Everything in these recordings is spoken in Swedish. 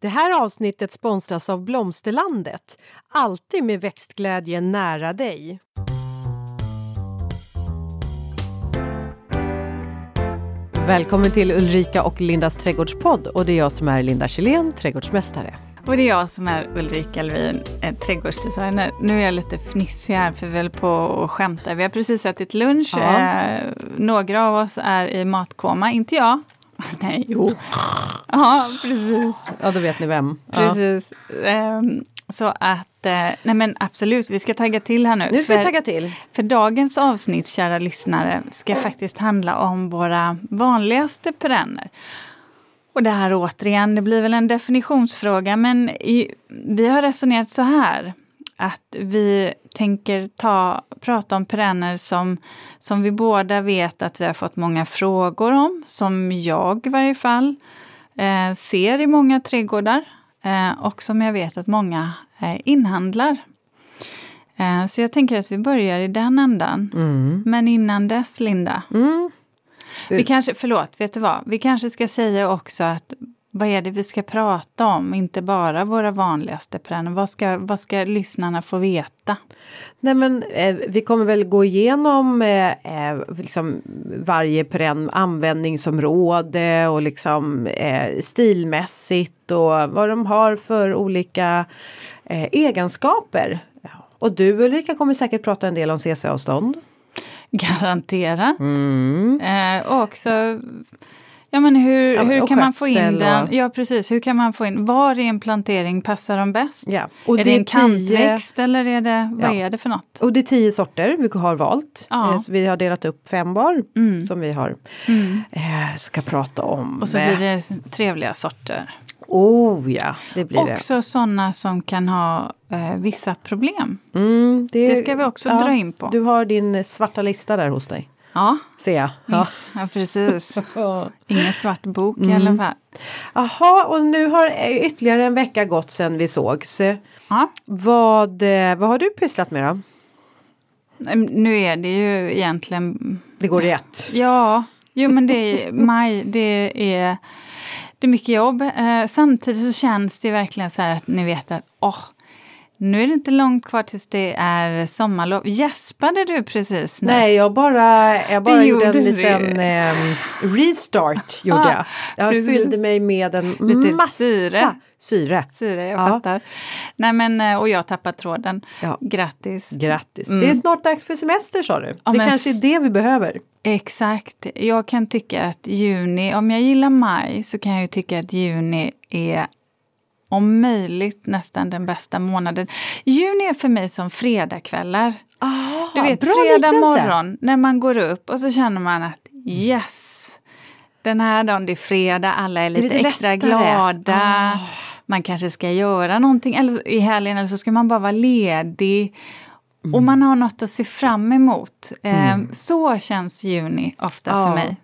Det här avsnittet sponsras av Blomsterlandet. Alltid med växtglädje nära dig. Välkommen till Ulrika och Lindas trädgårdspodd och det är jag som är Linda Kjellén, trädgårdsmästare. Och det är jag som är Ulrika Elvin, trädgårdsdesigner. Nu är jag lite fnissig här för vi höll på att skämta. Vi har precis ätit lunch. Ja. Eh, några av oss är i matkoma, inte jag. Nej, jo. Ja, precis. Ja, då vet ni vem. Precis. Ja. Um, så att, eh, nej men absolut, vi ska tagga till här nu. Nu ska för, vi tagga till. För dagens avsnitt, kära lyssnare, ska faktiskt handla om våra vanligaste perenner. Och det här återigen, det blir väl en definitionsfråga, men i, vi har resonerat så här att vi tänker ta, prata om perenner som, som vi båda vet att vi har fått många frågor om, som jag i varje fall eh, ser i många trädgårdar eh, och som jag vet att många eh, inhandlar. Eh, så jag tänker att vi börjar i den ändan. Mm. Men innan dess, Linda, mm. Vi kanske, förlåt, vet du vad? Vi kanske ska säga också att vad är det vi ska prata om? Inte bara våra vanligaste perenner. Vad ska, vad ska lyssnarna få veta? Nej men eh, vi kommer väl gå igenom eh, eh liksom varje perenn användningsområde och liksom eh, stilmässigt och vad de har för olika eh, egenskaper. Och du Ulrika kommer säkert prata en del om CC-avstånd. Garanterat. Mm. Eh, och också Ja men hur, ja, hur kan man få in den? Och... Ja precis, hur kan man få in, var i en plantering passar de bäst? Ja. Och är det, det en kantväxt eller är det, vad ja. är det för något? Och det är tio sorter vi har valt. Ja. Eh, så vi har delat upp fem var mm. som vi har mm. eh, ska prata om. Och så blir det trevliga sorter. Oh ja, det blir också det. Också sådana som kan ha eh, vissa problem. Mm, det, det, ska vi också ja, dra in på. Du har din svarta lista där hos dig. Ja, ser jag. Ja. ja, precis. Ingen svart bok mm. i alla fall. Jaha, och nu har ytterligare en vecka gått sedan vi sågs. Ja. Vad, eh, vad har du pysslat med då? Nu är det ju egentligen... Det går i ett. Ja, jo men det är maj, det är, det är mycket jobb. Eh, samtidigt så känns det verkligen så här att ni vet att åh, nu är det inte långt kvar tills det är sommarlov. Gäspade du precis nu? Nej, jag bara, jag bara gjorde en liten eh, restart. Gjorde ah, jag jag fyllde mig med en Lite massa syre. Syre, syre jag ja. fattar. Nej, men, eh, och jag tappade tråden. Ja. Grattis! Grattis! Mm. Det är snart dags för semester sa du. Ja, det kanske är det vi behöver. Exakt. Jag kan tycka att juni, om jag gillar maj så kan jag ju tycka att juni är om möjligt nästan den bästa månaden. Juni är för mig som fredagkvällar. Ah, du vet, fredag morgon när man går upp och så känner man att yes, den här dagen det är fredag, alla är lite, lite extra glada. Oh. Man kanske ska göra någonting eller, i helgen eller så ska man bara vara ledig. Mm. Och man har något att se fram emot. Mm. Eh, så känns juni ofta oh. för mig.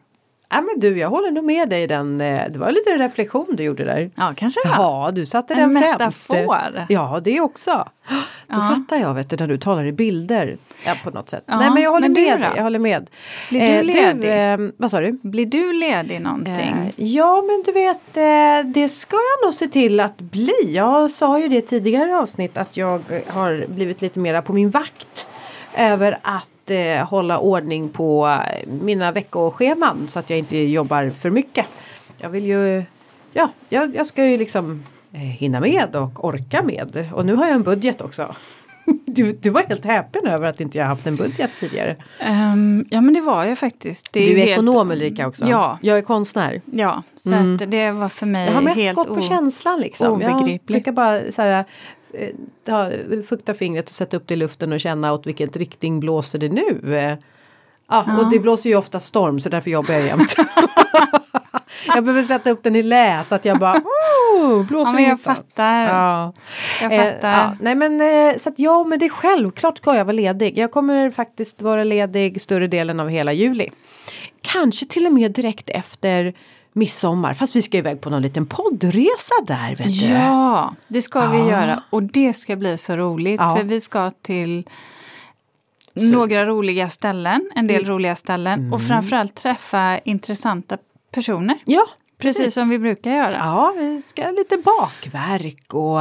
Ja men du, jag håller nog med dig i den. Eh, det var lite reflektion du gjorde där. Ja, kanske var. Ja, du satte en den metafor. Ja, det också. Då ja. fattar jag vet du, när du talar i bilder. Ja, på något sätt. Ja, Nej, men jag håller med dig. Jag håller med. Blir du eh, ledig? Du, eh, vad sa du? Blir du ledig någonting? Eh, ja, men du vet, eh, det ska jag nog se till att bli. Jag sa ju det tidigare avsnitt att jag har blivit lite mera på min vakt över att eh, hålla ordning på mina veckoscheman så att jag inte jobbar för mycket. Jag vill ju, ja, jag, jag ska ju liksom eh, hinna med och orka med. Och nu har jag en budget också. Du, du var helt häpen över att inte jag haft en budget tidigare. Um, ja men det var jag faktiskt. Det du är helt... ekonom Ulrika också. Ja. Jag är konstnär. Ja, så mm. det var för mig helt Jag har mest gått på känslan liksom. Obegripligt. Jag brukar bara så här, ta, fukta fingret och sätta upp det i luften och känna åt vilken riktning blåser det nu. Ja, ja. och det blåser ju ofta storm så därför jobbar jag jämt. jag behöver sätta upp den i lä så att jag bara oh, blåser ja, men jag fattar. Ja. Jag fattar. Eh, ja. Nej men eh, så att ja men det är självklart ska jag vara ledig. Jag kommer faktiskt vara ledig större delen av hela juli. Kanske till och med direkt efter midsommar. Fast vi ska iväg på någon liten poddresa där. Vet du. Ja, det ska ja. vi göra. Och det ska bli så roligt. Ja. För vi ska till så. några roliga ställen, en del roliga ställen. Mm. Och framförallt träffa intressanta personer. Ja, precis som vi brukar göra. Ja, vi ska ha lite bakverk och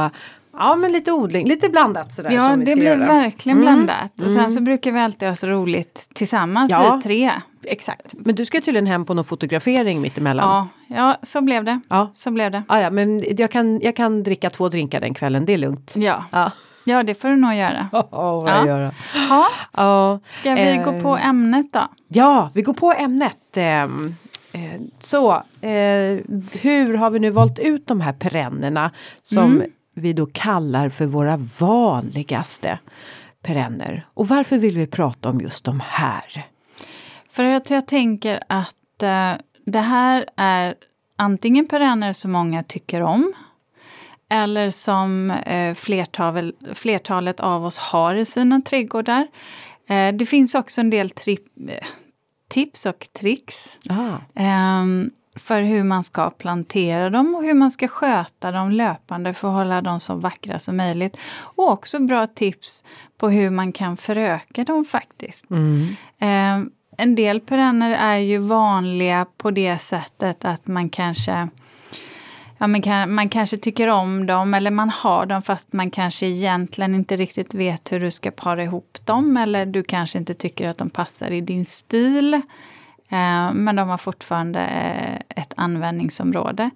ja, men lite odling, lite blandat sådär. Ja, det blir göra. verkligen Mm, blandat. Och sen så brukar vi alltid ha så roligt tillsammans, Ja. vi tre. Exakt. Men du ska tydligen hem på någon fotografering mittemellan. Ja, ja, så blev det. Ja. Så blev det. Ah, ja, men jag kan, jag kan dricka två drinkar den kvällen, det är lugnt. Ja, Ja, ja det får du nog göra. oh, vad Ja. göra. Ja, Ja. ska vi Eh, gå på ämnet då? Ja, vi går på ämnet. ehm, eh, Så, eh, hur har vi nu valt ut de här perennerna som vi då kallar för våra vanligaste perenner? Och varför vill vi prata om just de här? För att jag tänker att eh, det här är antingen perenner som många tycker om eller som eh, flertal, flertalet av oss har i sina trädgårdar. Eh, det finns också en del tri- tips och tricks Ah. ehm, för hur man ska plantera dem och hur man ska sköta dem löpande för att hålla dem så vackra som möjligt. Och också bra tips på hur man kan föröka dem faktiskt. Mm. Eh, en del perenner är ju vanliga på det sättet att man kanske Ja, man, kan, man kanske tycker om dem eller man har dem fast man kanske egentligen inte riktigt vet hur du ska para ihop dem eller du kanske inte tycker att de passar i din stil. Eh, men de har fortfarande eh, ett användningsområde.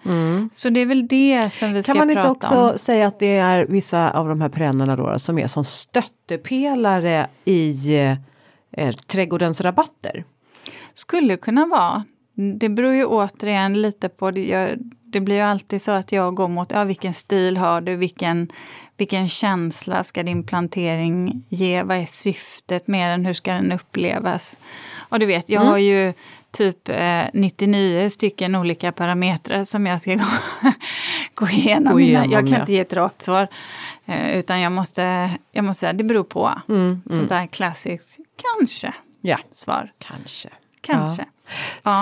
Så det är väl det som vi ska Mm. Kan man prata inte också om. säga att det är vissa av de här perennerna då som är som stöttepelare i eh, trädgårdens rabatter? Skulle kunna vara. Det beror ju återigen lite på, det, jag, det blir ju alltid så att jag går mot, ja vilken stil har du, vilken, vilken känsla ska din plantering ge, vad är syftet med den, hur ska den upplevas? Och du vet, jag Mm. har ju typ eh, 99 stycken olika parametrar som jag ska gå, gå igenom. Gå igenom, jag kan ja. inte ge ett rakt svar. Eh, utan jag måste, jag måste säga, det beror på. Mm, Sånt där klassiskt, kanske, Ja, svar. kanske. Kanske. Ja.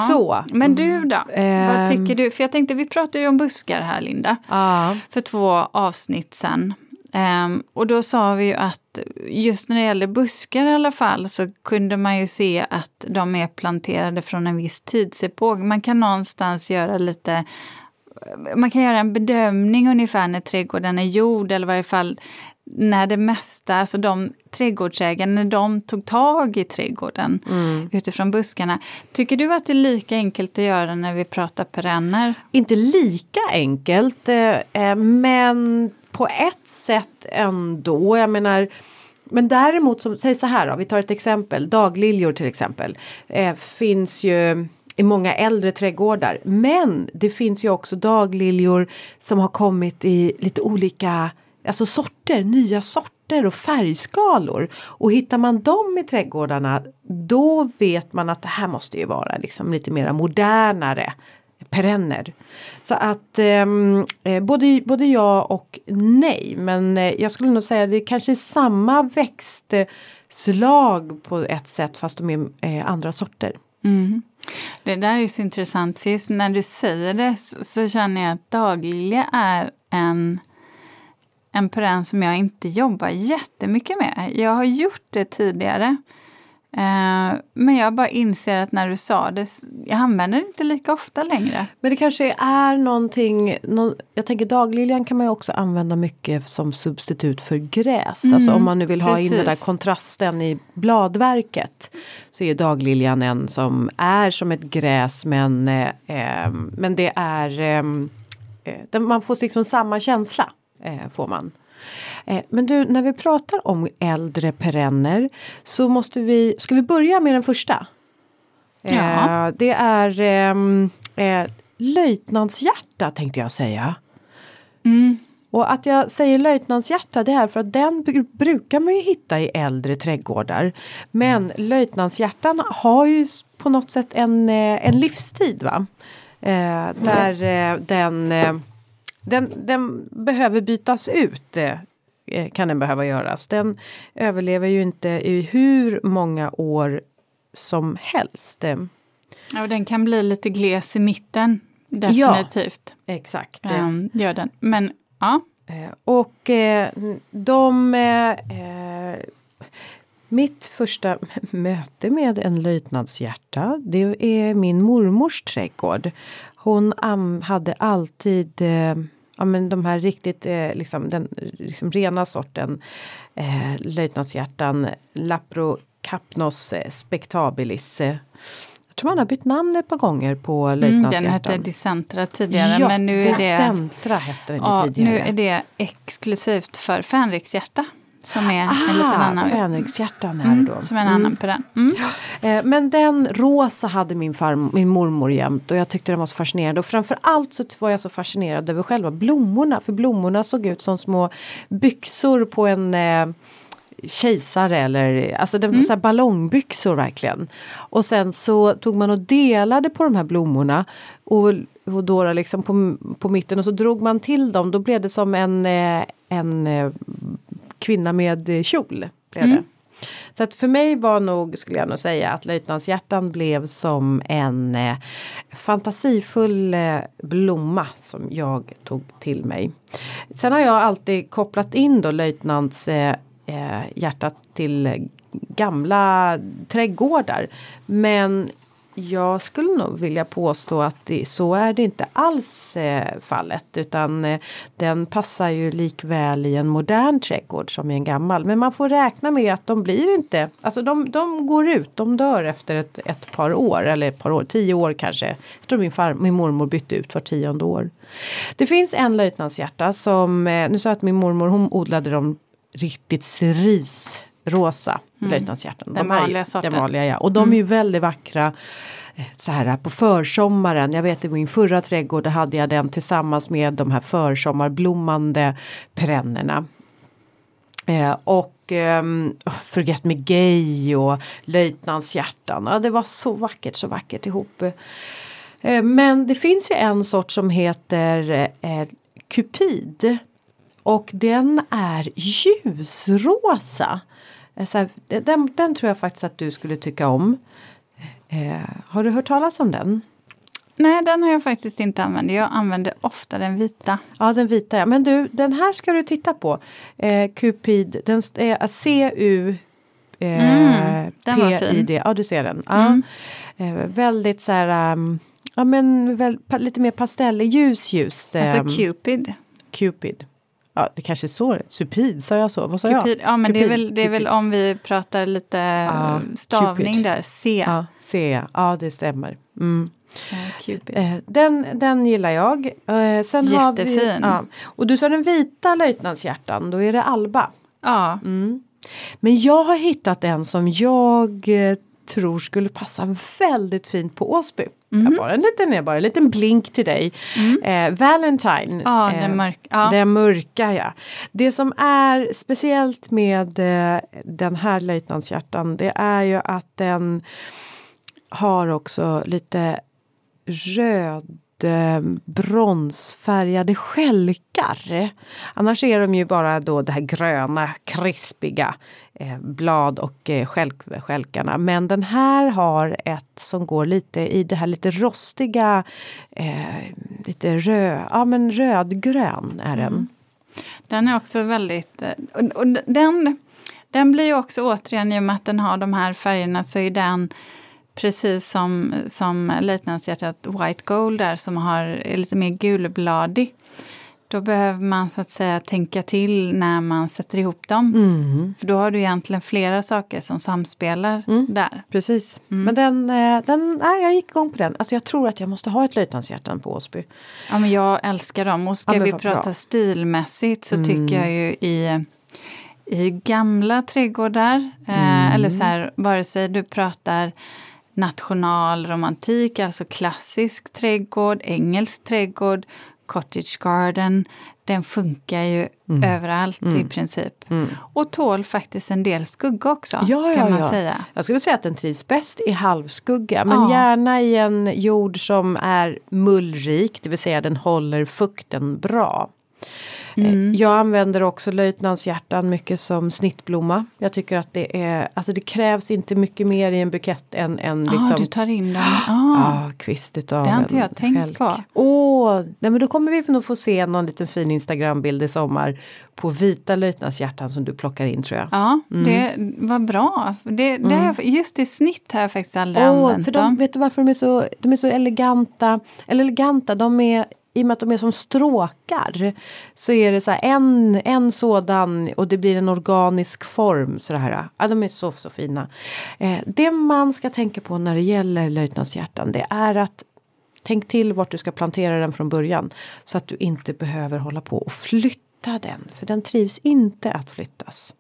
Så. Men du då? Ehm. Vad tycker du? För jag tänkte, vi pratade ju om buskar här Linda, Ja. för två avsnitt sen. Ehm, och då sa vi ju att just när det gäller buskar i alla fall så kunde man ju se att de är planterade från en viss tidsepok. Man kan någonstans göra lite man kan göra en bedömning ungefär när trädgården är gjord eller i varje fall när det mesta, alltså de trädgårdsägarna, när de tog tag i trädgården utifrån buskarna. Tycker du att det är lika enkelt att göra när vi pratar perenner? Inte lika enkelt eh, eh, men på ett sätt ändå. Jag menar men däremot, som, säg så här då, vi tar ett exempel, dagliljor till exempel. Eh, finns ju i många äldre trädgårdar. Men det finns ju också dagliljor som har kommit i lite olika alltså sorter, nya sorter och färgskalor. Och hittar man dem i trädgårdarna då vet man att det här måste ju vara liksom lite mera modernare perenner. Så att ehm, eh, både, både ja och nej men eh, jag skulle nog säga att det kanske är samma växtslag på ett sätt fast de är eh, andra sorter. Mm. Det där är så intressant, för just när du säger det så, så känner jag att dagliga är en, en perenn som jag inte jobbar jättemycket med. Jag har gjort det tidigare. Eh, men jag bara inser att när du sa det, jag använder det inte lika ofta längre. Men det kanske är någonting, någon, jag tänker dagliljan kan man ju också använda mycket som substitut för gräs. Alltså om man nu vill ha in den där precis. kontrasten i bladverket. Så är dagliljan en som är som ett gräs men, eh, eh, men det är, eh, den- man får liksom samma känsla. Eh, får man. Eh, Men du, när vi pratar om äldre perenner så måste vi, ska vi börja med den första? Ja. Eh, det är ehm, eh, löjtnantshjärta tänkte jag säga. Mm. Och att jag säger löjtnantshjärta det är för att den br- brukar man ju hitta i äldre trädgårdar. Men löjtnantshjärtan har ju på något sätt en, eh, en livstid va. Eh, där eh, den, eh, den, den behöver bytas ut. Eh, eh, kan den behöva göras. Den överlever ju inte i hur många år som helst. Eh, Ja, och den kan bli lite gles i mitten, definitivt. exakt. Ehm, gör den. Men ja, Eh, Och eh, de... Eh, Mitt första möte med en löjtnantshjärta det är min mormors trädgård. Hon hade alltid eh, ja, men de här riktigt eh, liksom, den liksom rena sorten eh, löjtnantshjärtan Laprocapnos eh, spectabilis. Eh, jag tror man har bytt namn ett par gånger på löjtnantshjärtan. Mm, den hette Dicentra tidigare ja, men nu är det, Dicentra hette den ja, tidigare. nu är det exklusivt för fänrikshjärta. Som är ah, en liten annan. Fänrikshjärtan är Mm, då. som är en annan på den. Mm. Eh, Men den rosa hade min, farm, min mormor jämt och jag tyckte den var så fascinerande. Och framförallt så var jag så fascinerad över själva blommorna. För blommorna såg ut som små byxor på en eh, kejsare eller alltså det var så ballongbyxor verkligen. Och sen så tog man och delade på de här blommorna och, och då liksom på, på mitten och så drog man till dem. Då blev det som en, eh, en eh, kvinna med eh, kjol. Blev det. Så att för mig var nog, skulle jag nog säga, att löjtnantshjärtan blev som en eh, fantasifull eh, blomma som jag tog till mig. Sen har jag alltid kopplat in då löjtnants eh, eh, hjärtat till gamla trädgårdar. Men jag skulle nog vilja påstå att det, så är det inte alls eh, fallet utan eh, den passar ju likväl i en modern trädgård som i en gammal. Men man får räkna med att de blir inte, alltså de, de går ut, de dör efter ett, ett par år eller ett par år, tio år kanske. Jag tror min, far, min mormor bytte ut var tionde år. Det finns en löjtnantshjärta som, eh, nu sa jag att min mormor hon odlade dem riktigt cerisrosa mm. löjtnantshjärtan. Den de vanliga sorten. Den vanliga ja. Och de är ju väldigt vackra eh, så här på försommaren. Jag vet i min förra trädgård hade jag den tillsammans med de här försommarblommande perennerna. Eh, och eh, Forget Me Gay och Löjtnantshjärtan. Ja, det var så vackert, så vackert ihop. Eh, men det finns ju en sort som heter eh, Cupid. Och den är ljusrosa. Eh, Så här, den, den tror jag faktiskt att du skulle tycka om. Eh, har du hört talas om den? Nej, den har jag faktiskt inte använt. Jag använder ofta den vita. Ja, den vita ja. Men du, den här ska du titta på. Eh, Cupid, den är C-U eh, Mm, den var fin. P-I-D. Ja, du ser den. Ja. Mm. Eh, väldigt så här, um, ja men väl, pa, lite mer pastell, ljus ljus. Alltså ehm, Cupid. Cupid. Ja, det kanske är så. Supid, sa jag så? Vad sa jag? Cupid. Ja, men det är, Cupid, väl, det är väl Cupid. om vi pratar lite Ja, stavning Cupid. där. C. Ja, jag. Ja, det stämmer. Mm. Ja, Cupid. Eh, den, den gillar jag. Eh, sen Har vi, Jättefin. ja. Och du sa den vita löjtnantshjärtan, då är det Alba. Ja, Mm. Men jag har hittat en som jag eh, tror skulle passa väldigt fint på Åsby. Mhm. Jag bara en liten, bara en liten blink till dig. Eh, Valentine. Mm. ja eh, den mörk. Ja. Den mörka ja. Det som är speciellt med eh, den här löjtnantshjärtan det är ju att den har också lite röd eh, bronsfärgade skälkar. Annars är de ju bara då det här gröna krispiga Eh, blad och eh, skälk, skälkarna. Men den här har ett som går lite i det här lite rostiga, eh, lite röd, ja men rödgrön är den. Mm. Den är också väldigt... Eh, och, och den, den blir ju också återigen, i och med att den har de här färgerna, så är den precis som, som löjtnantshjärtat White Gold där som har, är lite mer gulbladig. Då behöver man så att säga tänka till när man sätter ihop dem. Mm. För då har du egentligen flera saker som samspelar Mm. där. Precis. Men den, eh, den, nej, jag gick igång på den. Alltså jag tror att jag måste ha ett löjtnantshjärtan på Åsby. Ja, men jag älskar dem. Och ska Ja, vi prata bra. stilmässigt så Mm. tycker jag ju i, i gamla trädgårdar, eh, Mm. eller så här, vare sig du pratar nationalromantik, alltså klassisk trädgård, engelsk trädgård, cottage garden, den funkar ju överallt i princip. Mm. Och tål faktiskt en del skugga också, Ja, ska ja, man ja. säga. Jag skulle säga att den trivs bäst i halvskugga men gärna i en jord som är mullrik, det vill säga den håller fukten bra. Mm. Jag använder också löjtnantshjärtan mycket som snittblomma. Jag tycker att det är, alltså det krävs inte mycket mer i en bukett än en ah, liksom. du tar in den. Ah, ah kvist utav Det har inte jag tänkt skälk. på. Åh, nej men då kommer vi nog få se någon liten fin Instagrambild i sommar på vita löjtnantshjärtan som du plockar in tror jag. Ja, mm. det var bra. Det, det mm. just i snitt har jag faktiskt aldrig oh, använt för de, Vet du varför de är så, de är så eleganta? Eller eleganta, de är i och med att de är som stråkar så är det så en, en sådan och det blir en organisk form. Så här. Ja, de är så, så fina. Eh, det man ska tänka på när det gäller löjtnantshjärtan det är att tänk till vart du ska plantera den från början. Så att du inte behöver hålla på och flytta den. För den trivs inte att flyttas.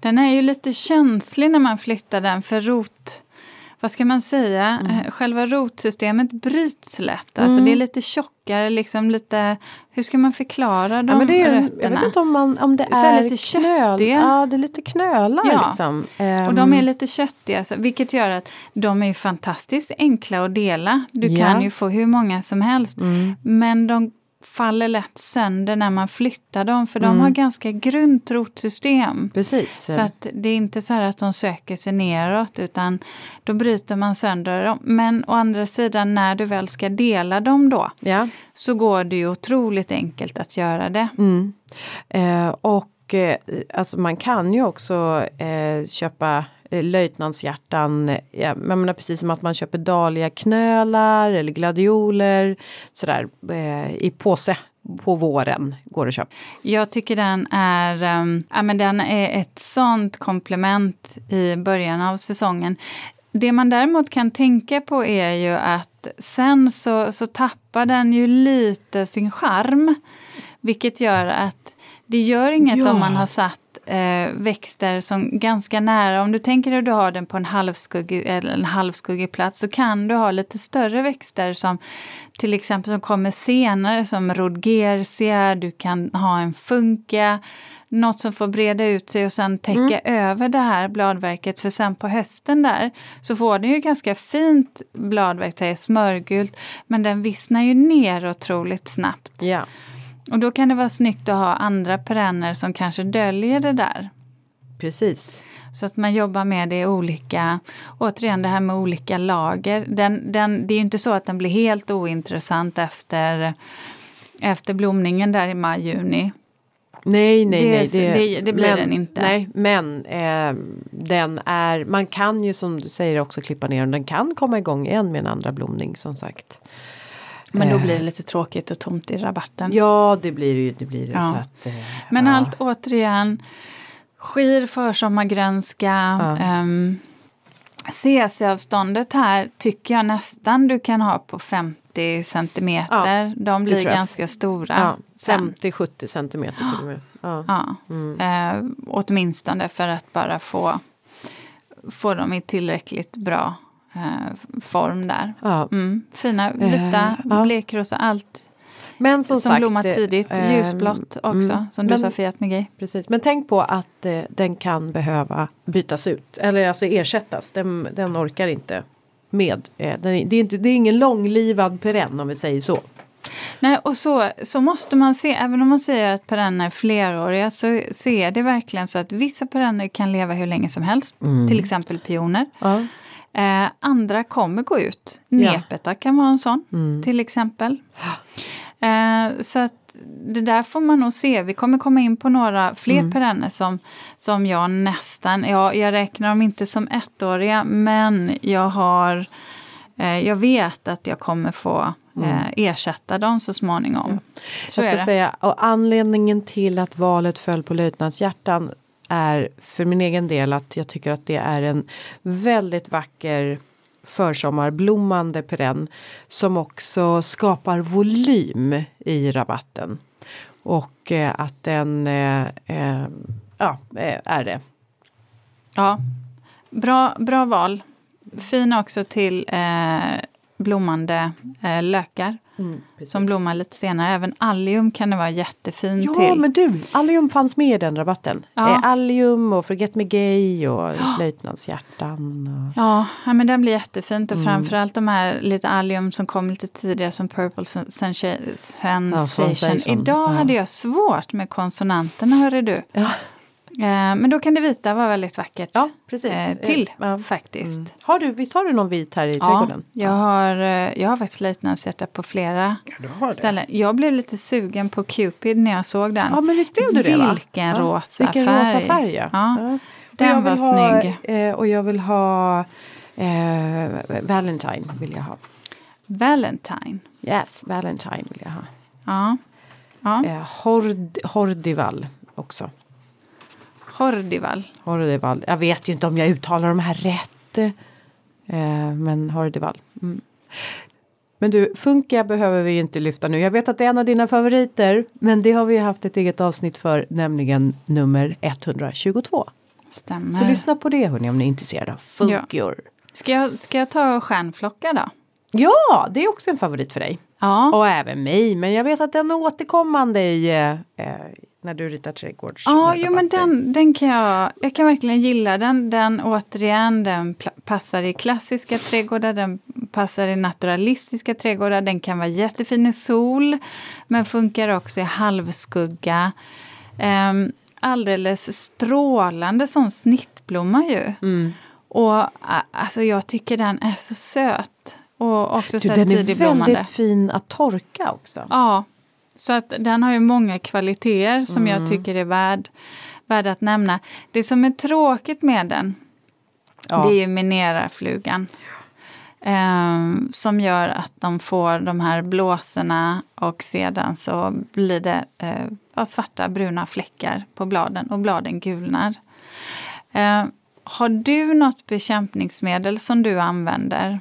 Den är ju lite känslig när man flyttar den för rot vad ska man säga, mm. Eh, själva rotsystemet bryts lätt. Alltså mm. det är lite tjockare, liksom lite, hur ska man förklara de ja, men det är, rötterna? Jag vet inte om, man, om det är, lite köttiga. Ja, det är lite knölar ja. liksom. Och de är ehm. lite köttiga, så, vilket gör att de är fantastiskt enkla att dela. Du ja. kan ju få hur många som helst. Mm. Men de faller lätt sönder när man flyttar dem för mm. de har ganska grunt rotsystem. Precis. Så att det är inte så att de söker sig neråt utan då bryter man sönder dem. Men å andra sidan när du väl ska dela dem då ja. så går det ju otroligt enkelt att göra det. Mm. Eh, och eh, alltså man kan ju också eh, köpa löjtnantshjärtan. Ja, jag menar precis som att man köper dahliaknölar eller gladioler sådär eh, i påse på våren går att köpa. Jag tycker den är, um, ja, men den är ett sånt komplement i början av säsongen. Det man däremot kan tänka på är ju att sen så, så tappar den ju lite sin charm. Vilket gör att det gör inget ja. om man har satt eh, växter som ganska nära, om du tänker dig att du har den på en halvskuggig, eller en halvskuggig plats så kan du ha lite större växter som till exempel som kommer senare som rodgersia, du kan ha en funka, något som får breda ut sig och sen täcka mm. över det här bladverket för sen på hösten där så får den ju ganska fint bladverk, smörgult, men den vissnar ju ner otroligt snabbt. Ja. Och då kan det vara snyggt att ha andra perenner som kanske döljer det där. Precis. Så att man jobbar med det i olika, återigen det här med olika lager. Den, den, det är inte så att den blir helt ointressant efter, efter blomningen där i maj-juni. Nej, nej, det, nej. Det, det, det blir men, den inte. Nej, men eh, den är, man kan ju som du säger också klippa ner den. Den kan komma igång igen med en andra blomning som sagt. Men då eh. blir det lite tråkigt och tomt i rabatten. Ja det blir det ju. Det blir det, ja. så att, eh, Men ja. allt återigen skir, försommargrönska. Ja. Um, CC-avståndet här tycker jag nästan du kan ha på 50 centimeter. Ja, De blir ganska stora. Ja, 50-70 centimeter till och med. Ja. ja. Mm. Eh, åtminstone för att bara få, få dem i tillräckligt bra eh, form där. Ja. Mm, fina vita, eh, ja. blekrosa, allt men som, som sagt, blommar tidigt, eh, ljusblått också mm, som du men, sa Fiat Migi. Precis, men tänk på att eh, den kan behöva bytas ut eller alltså ersättas. Den, den orkar inte med. Eh, den, det, är inte, det är ingen långlivad perenn om vi säger så. Nej, och så, så måste man se, även om man säger att perenner är fleråriga, så, så är det verkligen så att vissa perenner kan leva hur länge som helst. Mm. Till exempel pioner. Ja. Eh, andra kommer gå ut. Nepeta ja. kan vara en sån mm. till exempel. Eh, så att det där får man nog se. Vi kommer komma in på några fler mm. perenner som, som jag nästan, ja, jag räknar dem inte som ettåriga men jag har eh, jag vet att jag kommer få mm. eh, ersätta dem så småningom. Mm. Så jag ska säga, och anledningen till att valet föll på löjtnantshjärtan är för min egen del att jag tycker att det är en väldigt vacker försommarblommande perenn som också skapar volym i rabatten. Och eh, att den eh, eh, ja, eh, är det. Ja, bra, bra val. Fin också till eh, blommande eh, lökar Mm, som blommar lite senare. Även allium kan det vara jättefin Ja, till. men du, allium fanns med i den rabatten. Ja. Eh, allium och Forget Me Gay och löjtnantshjärtan. Och... Ja, ja, men den blir jättefint och Mm. framförallt de här lite allium som kom lite tidigare som Purple sen- sensa- Sensation. sensation, Idag ja. hade jag svårt med konsonanterna, hörru du. Ja. Eh, men då kan det vita vara väldigt vackert Ja, precis. eh, till Ja. faktiskt. Mm. Har du, visst har du någon vit här i Ja, trädgården? jag har, eh, jag har faktiskt löjtnantshjärta på flera du har ställen. Jag blev lite sugen på Cupid när jag såg den. Ja, men visst blev du det va? Vilken ja. rosa Vilken färg. rosa färg ja. Ja, Ja. Den var ha, snygg. Eh, och jag vill ha eh, Valentine. vill jag ha. Valentine. Yes, Valentine vill jag ha. Ja. ja. Eh, Hord, Hordival också. Hordival. Hordival. Jag vet ju inte om jag uttalar de här rätt. Eh, men Hordival. Mm. Men du, Funka behöver vi inte lyfta nu. Jag vet att det är en av dina favoriter. Men det har vi haft ett eget avsnitt för, nämligen nummer 122. Stämmer. Så lyssna på det hörni om ni är intresserade av funkor. Ska jag, ska jag ta stjärnflockar då? Ja, det är också en favorit för dig. Ja. Och även mig. Men jag vet att den är återkommande i, eh, eh, när du ritar trädgårds. Ja, jo, men den, den kan jag, jag kan verkligen gilla den. Den återigen, den passar i klassiska trädgårdar, den passar i naturalistiska trädgårdar. Den kan vara jättefin i sol, men funkar också i halvskugga. Um, alldeles strålande som snittblomma ju. Mm. Och alltså jag tycker den är så söt. Och också Du, så den är väldigt fin att torka också. Ja, så att den har ju många kvaliteter som Mm. jag tycker är värd, värd att nämna. Det som är tråkigt med den, Ja. det är ju minerarflugan. Ehm, som gör att de får de här blåsorna och sedan så blir det eh, svarta bruna fläckar på bladen och bladen gulnar. Ehm, har du något bekämpningsmedel som du använder?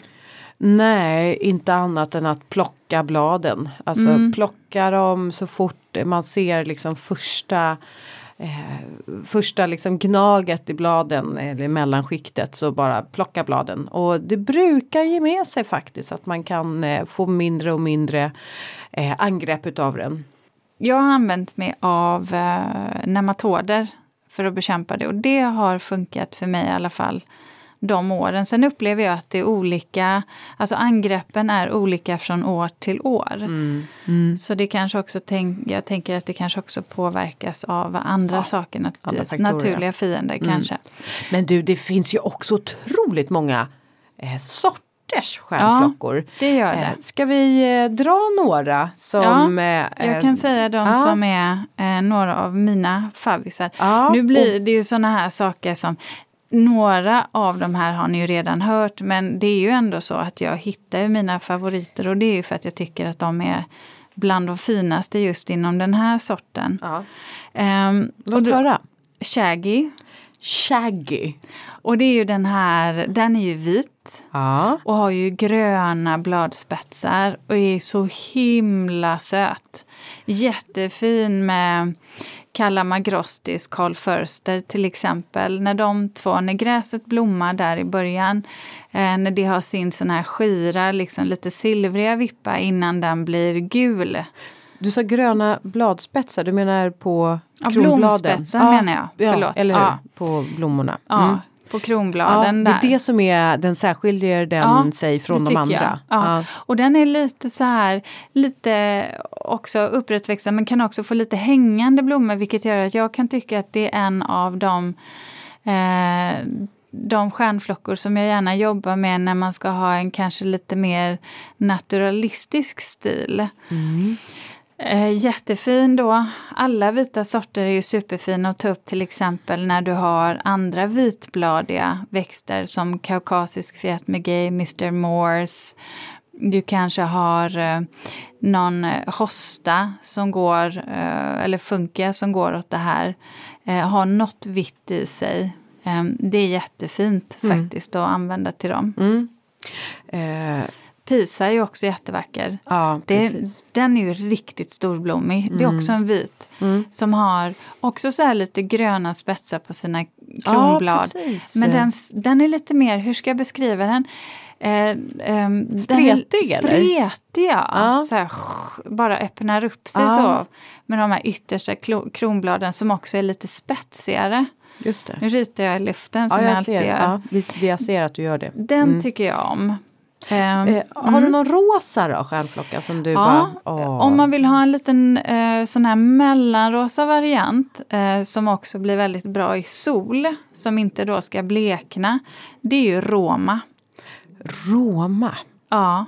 Nej, inte annat än att plocka bladen. Alltså Mm. plocka dem så fort man ser liksom första eh, första liksom gnaget i bladen eller mellanskiktet så bara plocka bladen. Och det brukar ge med sig faktiskt att man kan eh, få mindre och mindre eh, angrepp utav den. Jag har använt mig av eh, nematoder för att bekämpa det och det har funkat för mig i alla fall de åren. Sen upplever jag att det är olika, alltså angreppen är olika från år till år. Mm. Så det kanske också, tänk, jag tänker att det kanske också påverkas av andra saker naturligtvis. Naturliga fiender Mm. kanske. Men du, det finns ju också otroligt många eh, sorters stjärnflockor. Det gör Eh, det. ska vi eh, dra några som... eh, Jag kan säga de ja. som är eh, några av mina favvisar. Ja, nu blir det ju såna här saker som några av de här har ni ju redan hört men det är ju ändå så att jag hittar mina favoriter och det är ju för att jag tycker att de är bland de finaste just inom den här sorten. Ja. Um, Låt höra. Shaggy. Shaggy. Och det är ju den här, den är ju vit Ja. och har ju gröna bladspetsar och är så himla söt. Jättefin med Calamagrostis, Carl Förster till exempel. När de två, när gräset blommar där i början, eh, när det har sin sån här skira, liksom lite silvriga vippa innan den blir gul. Du sa gröna bladspetsar, du menar på Ja, kronbladen? blomspetsar menar jag. Ja, Förlåt. eller hur? Ja. På blommorna. Ja, Mm. På Ja, kronbladen det där. är det som är, den särskiljer den Ja, sig från det de andra. Ja. Och den är lite så här, lite också upprättväxande men kan också få lite hängande blommor vilket gör att jag kan tycka att det är en av de eh, de stjärnflockor som jag gärna jobbar med när man ska ha en kanske lite mer naturalistisk stil. Mm. Eh, jättefin då. Alla vita sorter är ju superfina att ta upp till exempel när du har andra vitbladiga växter som kaukasisk Fiat Megay, Mr. Morse. Du kanske har eh, någon eh, hosta som går, eller funka som går åt det här. Har något vitt i sig. Eh, det är jättefint faktiskt att använda till dem. Mm. Eh, Pisa är ju också jättevacker. ja, Det, den är ju riktigt storblommig. Det är också en vit. Mm. Som har också så här lite gröna spetsar på sina kronblad. precis. Men den, den är lite mer, hur ska jag beskriva den? Eh, ehm, Spretig, eller? Spretig ja. Ja. Så här, bara öppnar upp sig Ja. så. Med de här yttersta kronbladen som också är lite spetsigare. Just det. Nu ritar jag i luften som Ja, jag jag alltid ser, gör. ja, visst, jag ser att du gör det. Den tycker jag om. Eh, har du någon rosa då, stjärnflocka som du Ja, bara... åh. om man vill ha en liten eh, sån här mellanrosa variant eh, som också blir väldigt bra i sol, som inte då ska blekna, det är ju Roma. Roma. Ja.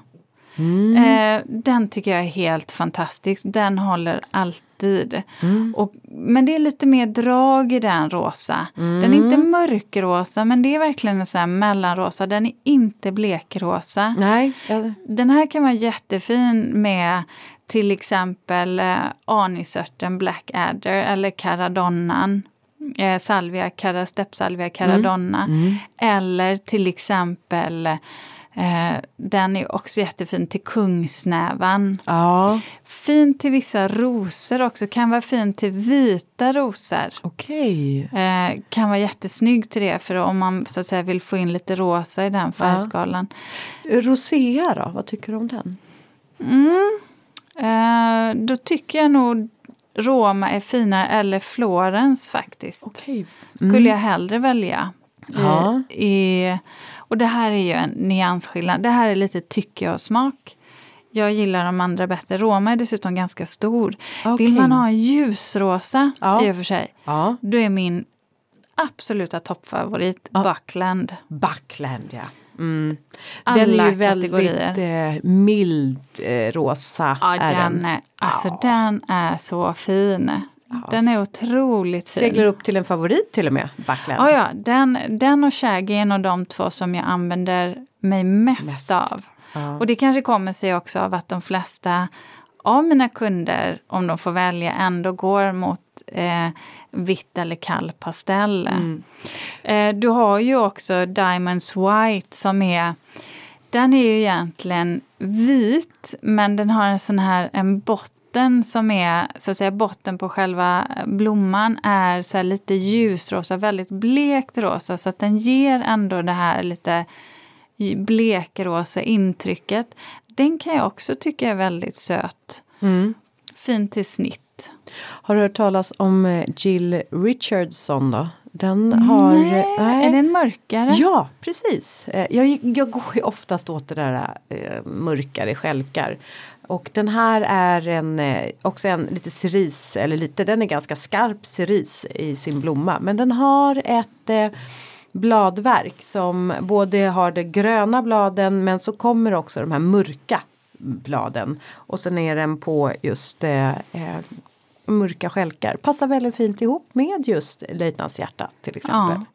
Mm. Eh, den tycker jag är helt fantastisk. Den håller alltid. Mm. Och, men det är lite mer drag i den rosa. Den är inte mörkrosa men det är verkligen en sån här mellanrosa. Den är inte blekrosa. Nej. Den här kan vara jättefin med till exempel eh, anisörten Blackadder eller caradonnan. Eh, salvia, cara, steppsalvia caradonna. Eller till exempel eh, den är också jättefin till kungsnävan. Ja, Fin till vissa rosor också, kan vara fin till vita rosor. okej. Eh, kan vara jättesnygg till det för om man så att säga vill få in lite rosa i den färgskalan. Rosea då, vad tycker du om den? Eh, då tycker jag nog Roma är finare, eller Florens faktiskt. Okej. Skulle jag hellre välja. I, Ja. i, och det här är ju en nyansskillnad. Det här är lite tycke och smak. Jag gillar de andra bättre. Roma är dessutom ganska stor. Okej. Vill man ha en ljusrosa Ja. i och för sig, Ja. då är min absoluta toppfavorit Buckland. Buckland ja. Mm. Alla den är ju väldigt kategorier. eh, mild eh, rosa. Ja, är den är, alltså den är så fin. Den är otroligt fin. Seglar upp till en favorit till och med, Buckland. Ja, ja, den, den och Shaggy är en av de två som jag använder mig mest, Mest. av. Ja. Och det kanske kommer sig också av att de flesta av mina kunder, om de får välja, ändå går mot eh, vitt eller kall pastell. Mm. Eh, du har ju också Diamonds White som är den är ju egentligen vit men den har en sån här en botten som är, så att säga botten på själva blomman är så lite ljusrosa, väldigt blekt rosa så att den ger ändå det här lite blekrosa intrycket. Den kan jag också tycka är väldigt söt. Mm. Fin till snitt. Har du hört talas om eh, Jill Richardson då? Den har... Nej, är den mörkare? Ja, precis. Eh, Jag, jag går ju oftast åt det där eh, mörkare skälkar. Och den här är en, eh, också en lite cerise, eller lite, den är ganska skarp cerise i sin blomma. Men den har ett eh, bladverk som både har de gröna bladen men så kommer också de här mörka bladen. Och sen är den på just eh, eh, mörka skälkar. Passar väldigt fint ihop med just löjtnantshjärta till exempel. Ja.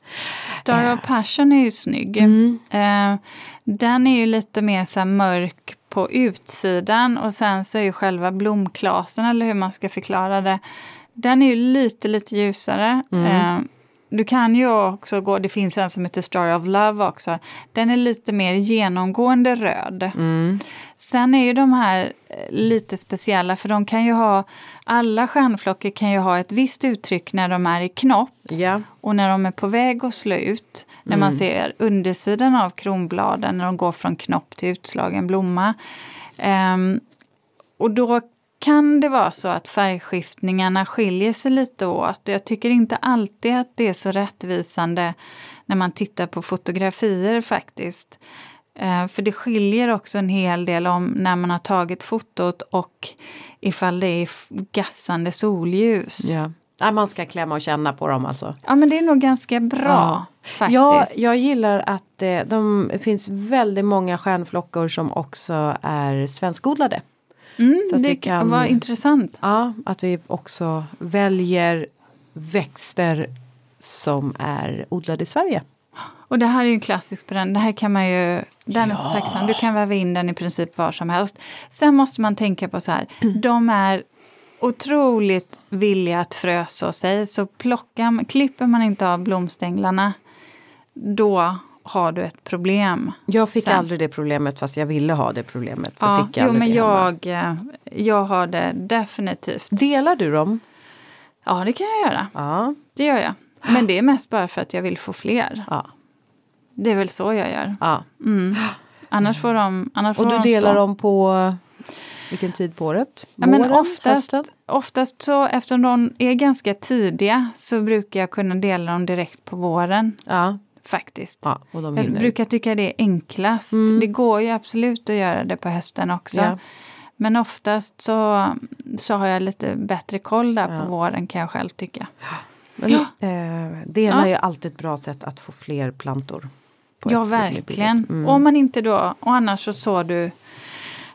Star of Passion är ju snygg. Mm. Eh, den är ju lite mer så mörk på utsidan och sen så är ju själva blomklasen, eller hur man ska förklara det, den är ju lite, lite ljusare. Mm. Eh, du kan ju också gå, det finns en som heter Story of Love också, den är lite mer genomgående röd. Mm. Sen är ju de här eh, lite speciella för de kan ju ha, alla stjärnflockor kan ju ha ett visst uttryck när de är i knopp Ja. och när de är på väg att slå ut, när man ser undersidan av kronbladen när de går från knopp till utslagen blomma. Ehm, och då kan det vara så att färgskiftningarna skiljer sig lite åt. Jag tycker inte alltid att det är så rättvisande när man tittar på fotografier faktiskt. Eh, för det skiljer också en hel del om när man har tagit fotot och ifall det är gassande solljus. Ja. Ja, man ska klämma och känna på dem alltså. Ja men det är nog ganska bra faktiskt. Ja, jag gillar att eh, de det finns väldigt många stjärnflockor som också är svenskodlade. Mm, så att det vi kan- var intressant. Ja, att vi också väljer växter som är odlade i Sverige. Och det här är ju en klassisk brand. Det här kan man ju, den är så tacksam. Du kan väva in den i princip var som helst. Sen måste man tänka på så här, de är otroligt villiga att frösa sig. Så plockar, klipper man inte av blomstänglarna, då har du ett problem. Jag fick Sen. aldrig det problemet fast jag ville ha det problemet. Så ja, fick jag jo, men jag, eh, jag har det definitivt. Delar du dem? Ja, det kan jag göra. Ja. Det gör jag. Men det är mest bara för att jag vill få fler. Ja. Det är väl så jag gör. ja. Mm. Annars får de annars Och får du de delar stå. dem på vilken tid på året? Ja, men Våren, oftast, hösten? oftast så eftersom de är ganska tidiga så brukar jag kunna dela dem direkt på våren Ja, faktiskt. ja Jag brukar tycka det är enklast. Mm. Det går ju absolut att göra det på hösten också. Ja. Men oftast så, så har jag lite bättre koll där Ja. på våren kan jag själv tycka. Men, eh, Ja. är ju alltid ett bra sätt att få fler plantor. Ja, verkligen. Mm. Och om man inte då, och annars så sår du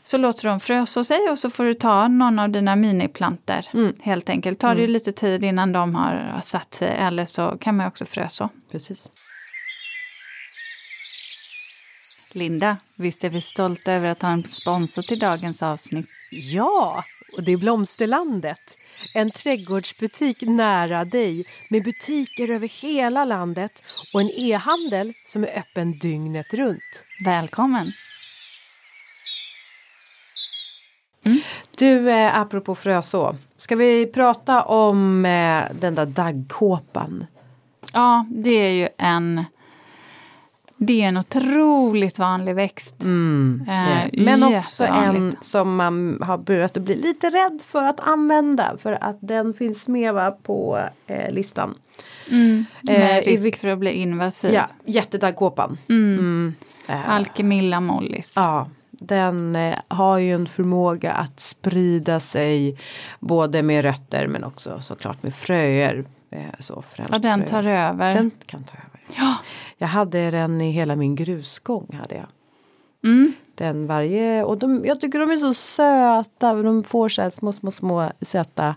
så låter de frösa sig och så får du ta någon av dina miniplanter. Mm. Helt enkelt. Tar det ju lite tid innan de har satt sig eller så kan man också fröså. Precis. Linda, visst är vi stolta över att ha en sponsor till dagens avsnitt? Ja, och det är Blomsterlandet. En trädgårdsbutik nära dig med butiker över hela landet och en e-handel som är öppen dygnet runt. Välkommen! Du, eh, apropå fröså. Ska vi prata om eh, den där daggkåpan? Ja, det är ju en det är en otroligt vanlig växt. Mm, Eh, Men också en som man har börjat att bli lite rädd för att använda. För att den finns med va, på eh, listan. Mm, med Eh, risk för att bli invasiv. Ja, jättedaggkåpan. Mm. Mm. Eh, Alkemilla mollis. Ja, den eh, har ju en förmåga att sprida sig både med rötter men också såklart med fröer. Eh, så främst Ja, den fröer. tar över. Den kan ta över. Ja. Jag hade den i hela min grusgång. Hade jag. Mm. Den varje, och de, jag tycker de är så söta. De får så små, små, små söta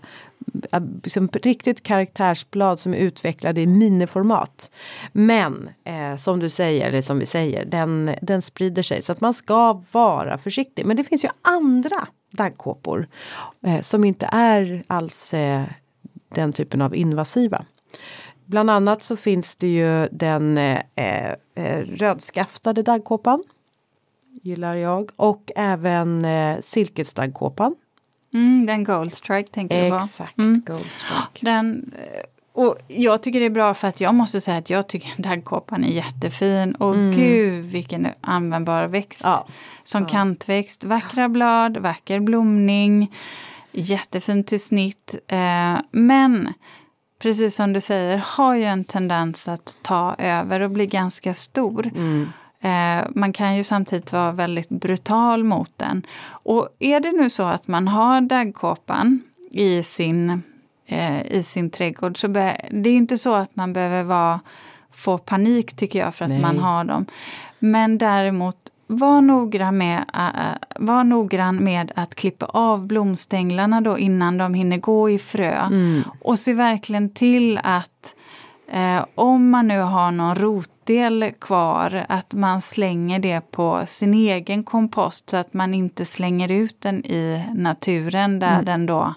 liksom riktigt karaktärsblad som är utvecklade i miniformat. Men eh, som du säger, eller som vi säger, den, den sprider sig så att man ska vara försiktig. Men det finns ju andra daggkåpor eh, som inte är alls eh, den typen av invasiva. Bland annat så finns det ju den eh, eh, rödskaftade daggkåpan. Gillar jag. Och även eh, silkesdaggkåpan. Mm, den Goldstrike tänker du på. Exakt, Mm. Goldstrike. Den, eh, och jag tycker det är bra för att jag måste säga att jag tycker daggkåpan är jättefin. Och gud vilken användbar växt. Ja. Som kantväxt, vackra blad, vacker blomning. Jättefin till snitt. Eh, men precis som du säger har ju en tendens att ta över och bli ganska stor. Mm. Eh, man kan ju samtidigt vara väldigt brutal mot den. Och är det nu så att man har daggkåpan i sin, eh, i sin trädgård så be- det är inte så att man behöver vara, få panik tycker jag för att Nej. man har dem. Men däremot var noggrann, med, var noggrann med att klippa av blomstänglarna då innan de hinner gå i frö. Mm. Och se verkligen till att eh, om man nu har någon rotdel kvar, att man slänger det på sin egen kompost så att man inte slänger ut den i naturen där Mm. den då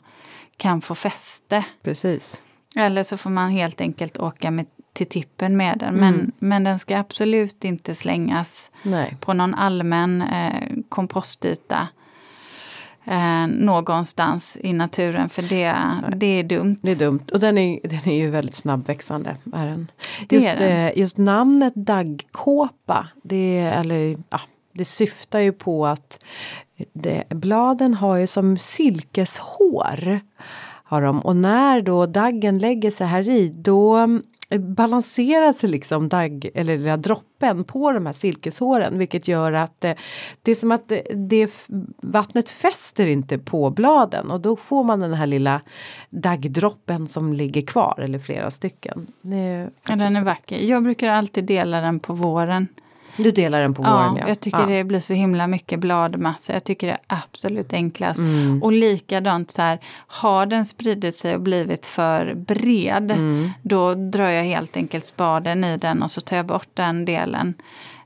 kan få fäste. Precis. Eller så får man helt enkelt åka med, till tippen med den. Men, Mm. men den ska absolut inte slängas Nej. på någon allmän eh, kompostyta eh, någonstans i naturen för det, det är dumt. Det är dumt. Och den är, den är ju väldigt snabbväxande. Är den. Just, är den. eh, just namnet daggkåpa. Det, eller, ja, det syftar ju på att det, bladen har ju som silkeshår. Har de. Och när då daggen lägger sig här i då balanserar sig liksom dagg eller lilla droppen på de här silkeshåren vilket gör att eh, det är som att det, det f- vattnet fäster inte på bladen och då får man den här lilla daggdroppen som ligger kvar eller flera stycken. Det Ja, den är vacker. Jag brukar alltid dela den på våren. Du delar den på Ja, våren ja. jag tycker ja. det blir så himla mycket bladmassa. Jag tycker det är absolut enklast. Mm. Och likadant så här, har den spridit sig och blivit för bred, Mm. då drar jag helt enkelt spaden i den och så tar jag bort den delen.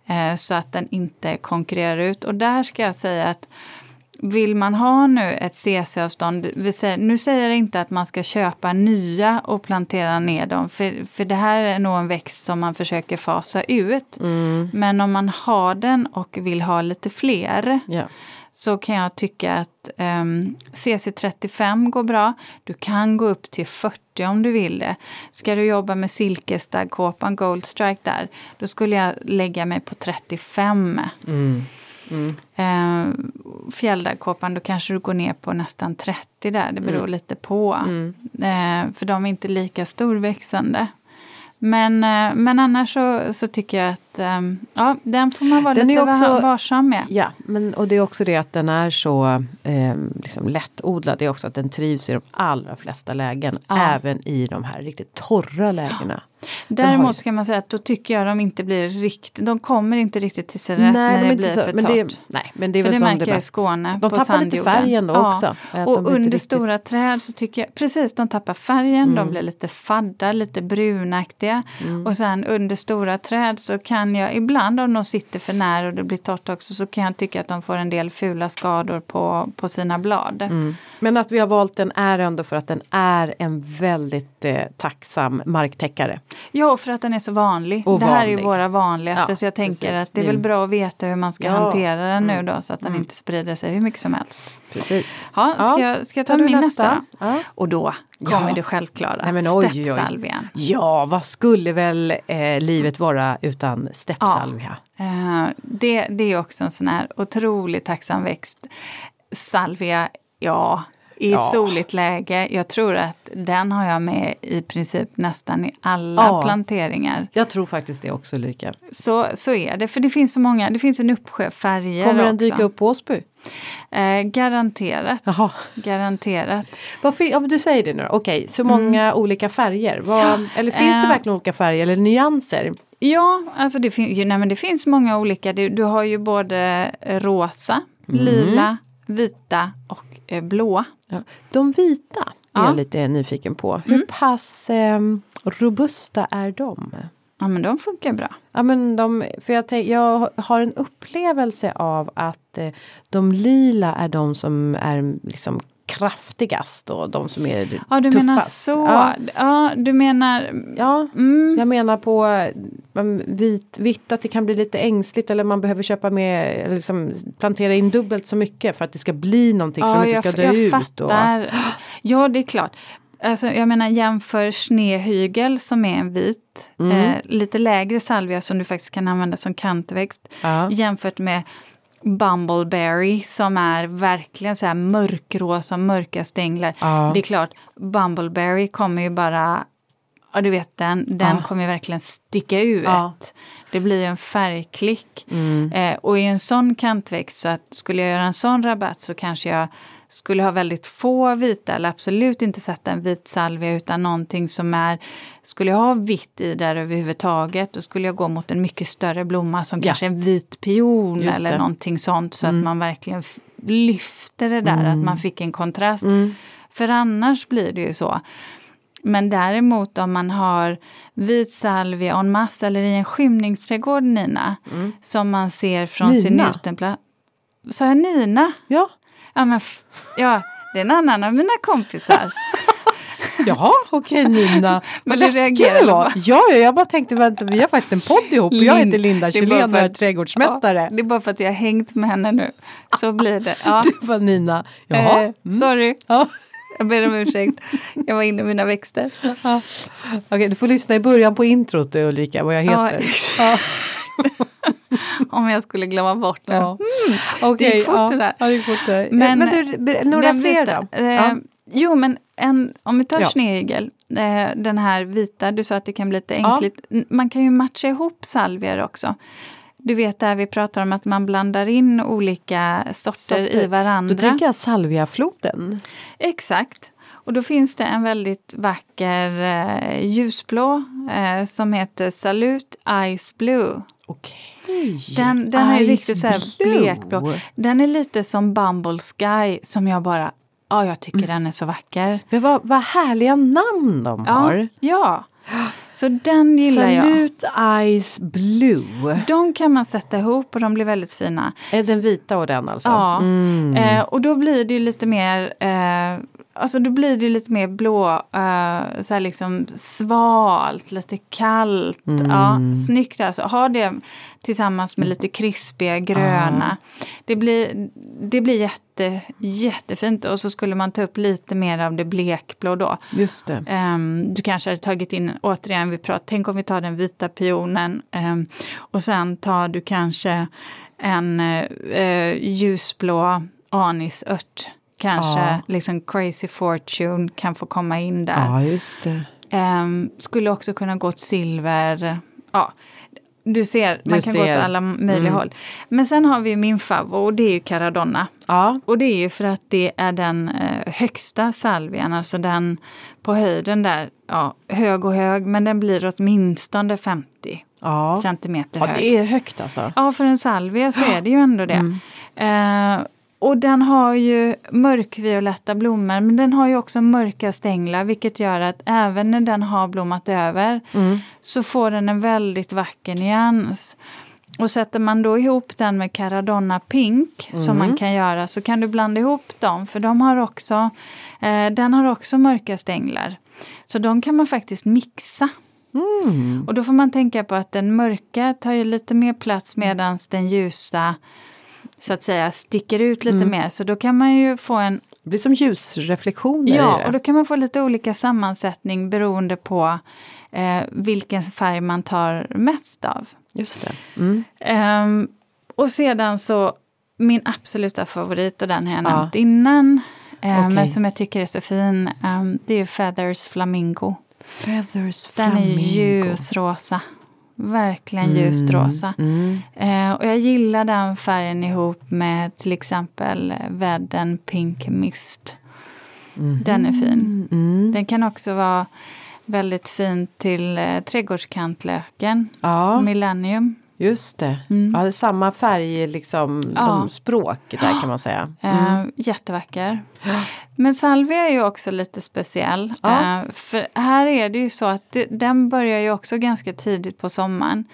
Eh, så att den inte konkurrerar ut. Och där ska jag säga att vill man ha nu ett CC-avstånd, nu säger jag inte att man ska köpa nya och plantera ner dem, för, för det här är nog en växt som man försöker fasa ut. Mm. Men om man har den och vill ha lite fler Ja. så kan jag tycka att um, CC35 går bra. Du kan gå upp till 40 om du vill det. Ska du jobba med silkesdaggkåpan Gold Strike där, då skulle jag lägga mig på 35. Mm. Eh, fjälldagkåpan, då kanske du går ner på nästan 30 där, det beror Mm. lite på. Eh, för de är inte lika storväxande. Men, eh, men annars så, så tycker jag att eh, ja, den får man vara Den lite också- va- varsam med. Ja, men, och det är också det att den är så eh, liksom lättodlad. Det är också att den trivs i de allra flesta lägen. Ja. Även i de här riktigt torra lägena. Har ju- Däremot ska man säga att då tycker jag de inte blir riktigt, de kommer inte riktigt till sin rätt när de det blir så- för men torrt. det, nej, men det är För väl det märker jag i. Skåne. De på tappar lite sandjorden. färgen då också. Att de Och under riktigt- stora träd så tycker jag, precis de tappar färgen, Mm. de blir lite fadda, lite brunaktiga. Och sen under stora träd så kan jag ibland om de sitter för nära och det blir torrt också så kan jag tycka att de får en del fula skador på, på sina blad. Mm. Men att vi har valt den är ändå för att den är en väldigt eh, tacksam marktäckare. Ja, för att den är så vanlig. Och det här är vanlig. våra vanligaste Ja, så jag tänker precis. att det är väl bra att veta hur man ska Ja. Mm. hantera den nu då så att den inte sprider sig hur mycket som helst. Precis. Ja, ska, jag, ska jag ta min nästa? Ja. Och då kommer det självklara, Nej, oj, oj. steppsalvian. ja, vad skulle väl eh, livet vara utan steppsalvia? Eh, det, det är också en sån här otroligt tacksam växt. Salvia, ja, i Ja. soligt läge. Jag tror att den har jag med i princip nästan i alla Ja. planteringar. Jag tror faktiskt det också Ulrika. Så, så är det, för det finns så många, det finns en uppsjö färger Kommer den också. dyka upp på Åsby? Eh, garanterat. Jaha. Garanterat. Varför, ja, du säger det nu. Okej, så många olika färger. Vad, eller finns det Eh. verkligen olika färger eller nyanser? Ja, alltså det, fin- nej, men det finns många olika. Du, du har ju både rosa, Mm. lila, vita och eh, blåa. Ja. De vita är Ja. jag lite nyfiken på. Hur pass eh, robusta är de? Ja, men de funkar bra. Ja, men de, för jag, tänk, jag har en upplevelse av att eh, de lila är de som är liksom kraftigast och de som är Ja, du tuffast. menar så. Ja, Ja. du menar... ja. Mm. jag menar på eh, vit, vitt att det kan bli lite ängsligt eller man behöver köpa med, liksom plantera in dubbelt så mycket för att det ska bli någonting som Ja, inte jag, ska dö jag ut. Och, fattar. Ja, det är klart. Alltså, jag menar jämför snehygel som är en vit, Mm. eh, lite lägre salvia som du faktiskt kan använda som kantväxt. ja. Jämfört med Bumbleberry som är verkligen så här mörkrosa, mörka stänglar. Ja. Det är klart, Bumbleberry kommer ju bara, ja du vet den, den Ja. kommer ju verkligen sticka ut. Ja. Det blir ju en färgklick. Mm. Eh, och i en sån kantväxt, så att skulle jag göra en sån rabatt så kanske jag skulle ha väldigt få vita eller absolut inte sätta en vit salvia utan någonting som är, skulle jag ha vitt i där överhuvudtaget då skulle jag gå mot en mycket större blomma som Ja. kanske en vit pion Just eller det. någonting sånt så Mm. att man verkligen lyfter det där, att man fick en kontrast. Mm. För annars blir det ju så. Men däremot om man har vit salvia en masse eller i en skymningsträdgård, Nina, som man ser från sin Nina? uteplats. Sa jag Nina? ja. Ja, men ja, det är en annan av mina kompisar. Jaha, okej Nina. Men Vad läskig reagerar du var. Ja, ja, jag bara tänkte vänta, vi har faktiskt en podd ihop och jag heter Linda Det Kjellén och är trädgårdsmästare. Ja, det är bara för att jag har hängt med henne nu. Så blir det. Ja. Du var Nina. Jaha. Eh, sorry, Ja. jag ber om ursäkt. Jag var inne i mina växter. Ja. Okej, du får lyssna i början på introt Ulrika, vad jag Ja, heter. exakt. Om jag skulle glömma bort det. Ja. Okej, Det gick fort ja. det där. Ja, det gick fort det. Men- Men, du, be- några fler vita, då? Eh, Ja. Jo, men en, om vi tar Ja. snehygel, eh, den här vita, du sa att det kan bli lite ängsligt. Man kan ju matcha ihop salvier också. Du vet där vi pratar om att man blandar in olika sorter, Sorter. i varandra. Då tänker jag salviafloden. Exakt. Och då finns det en väldigt vacker eh, ljusblå eh, som heter Salut Ice Blue. Okej. Den, den är riktigt så här blekblå. Den är lite som Bumble Sky som jag bara, ja jag tycker den är så vacker. Men vad, vad härliga namn de Ja, har. ja. Så den gillar jag. Salut Ice Blue. De kan man sätta ihop och de blir väldigt fina. Är den vita och den alltså? Ja, Mm. eh, och då blir det lite mer eh, Alltså då blir det lite mer blå, eh, så här liksom svalt, lite kallt. Mm. Ja, snyggt alltså. Ha det tillsammans med lite krispiga gröna. Det blir, det blir jätte, jättefint och så skulle man ta upp lite mer av det blekblå då. Just det. Ehm, du kanske hade tagit in, återigen, vi pratar, tänk om vi tar den vita pionen ehm, och sen tar du kanske en eh, ljusblå anisört. Kanske Ja. liksom Crazy Fortune kan få komma in där. Ja, just det. Ehm, skulle också kunna gå åt silver. Ja, du ser, Du man kan gå ser. åt alla möjliga håll. Men sen har vi min favorit och det är ju Caradonna. Ja, Och det är ju för att det är den eh, högsta salvian, alltså den på höjden där, ja, hög och hög, men den blir åtminstone 50 ja. centimeter ja hög. det är högt alltså. Ja, för en salvia så är det ju ändå det. Eh, och den har ju mörkvioletta blommor, men den har ju också mörka stänglar, vilket gör att även när den har blommat över så får den en väldigt vacker nyans. Och sätter man då ihop den med Caradonna Pink, som man kan göra, så kan du blanda ihop dem, för de har också, eh, den har också mörka stänglar. Så de kan man faktiskt mixa. Mm. Och då får man tänka på att den mörka tar ju lite mer plats medan den ljusa så att säga sticker ut lite mer. Så då kan man ju få en, Det blir som ljusreflektioner ja, och då kan man få lite olika sammansättning beroende på eh, vilken färg man tar mest av. Just det. Mm. Ehm, och sedan så, min absoluta favorit, och den har jag Ja. nämnt innan, eh, Okej. men som jag tycker är så fin, ehm, det är Feathers Flamingo. Feathers Den är flamingo. ljusrosa. Verkligen ljusrosa. Mm. Eh, och jag gillar den färgen ihop med till exempel Vedden Pink Mist. Den är fin. Mm. Den kan också vara väldigt fin till eh, trädgårdskantlöken. Ja, Millennium. Just det. Mm. Ja, det samma färg, liksom, Ja. de språk där kan man säga. Eh, jättevacker. Men salvia är ju också lite speciell. Ja. Eh, för här är det ju så att det, den börjar ju också ganska tidigt på sommaren.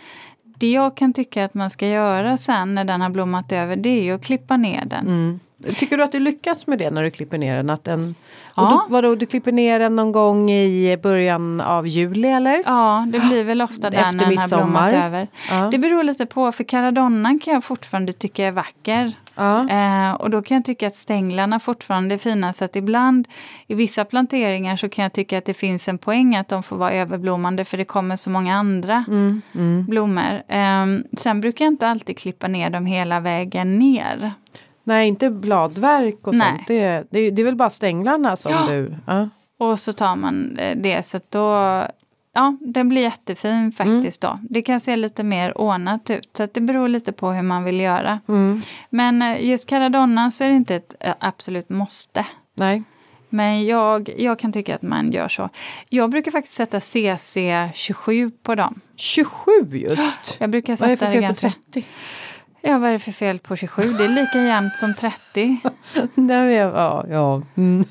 Det jag kan tycka att man ska göra sen när den har blommat över det är ju att klippa ner den. Mm. Tycker du att du lyckas med det när du klipper ner den? Att den Ja. då, vadå, du klipper ner den någon gång i början av juli eller? Ja, det blir väl ofta där Efter när den har blommat över. Ja. Det beror lite på, för caradonnan kan jag fortfarande tycka är vacker. Ja. Eh, och då kan jag tycka att stänglarna fortfarande är fina. Så att ibland i vissa planteringar så kan jag tycka att det finns en poäng att de får vara överblommande för det kommer så många andra Mm, mm. blommor. Eh, sen brukar jag inte alltid klippa ner dem hela vägen ner. Nej, inte bladverk och Nej. sånt. Det, det, det är väl bara stänglarna som Ja. du... Ja. Och så tar man eh, det så då Ja, den blir jättefin faktiskt då. Det kan se lite mer ordnat ut. Så det beror lite på hur man vill göra. Mm. Men eh, just caradonna så är det inte ett eh, absolut måste. Nej. Men jag, jag kan tycka att man gör så. Jag brukar faktiskt sätta CC27 på dem. 27 just! Jag brukar Vad är det sätta för fel på ganska... 30? Ja, vad är det för fel på 27? Det är lika jämnt som 30. Nej, ja, ja. Mm.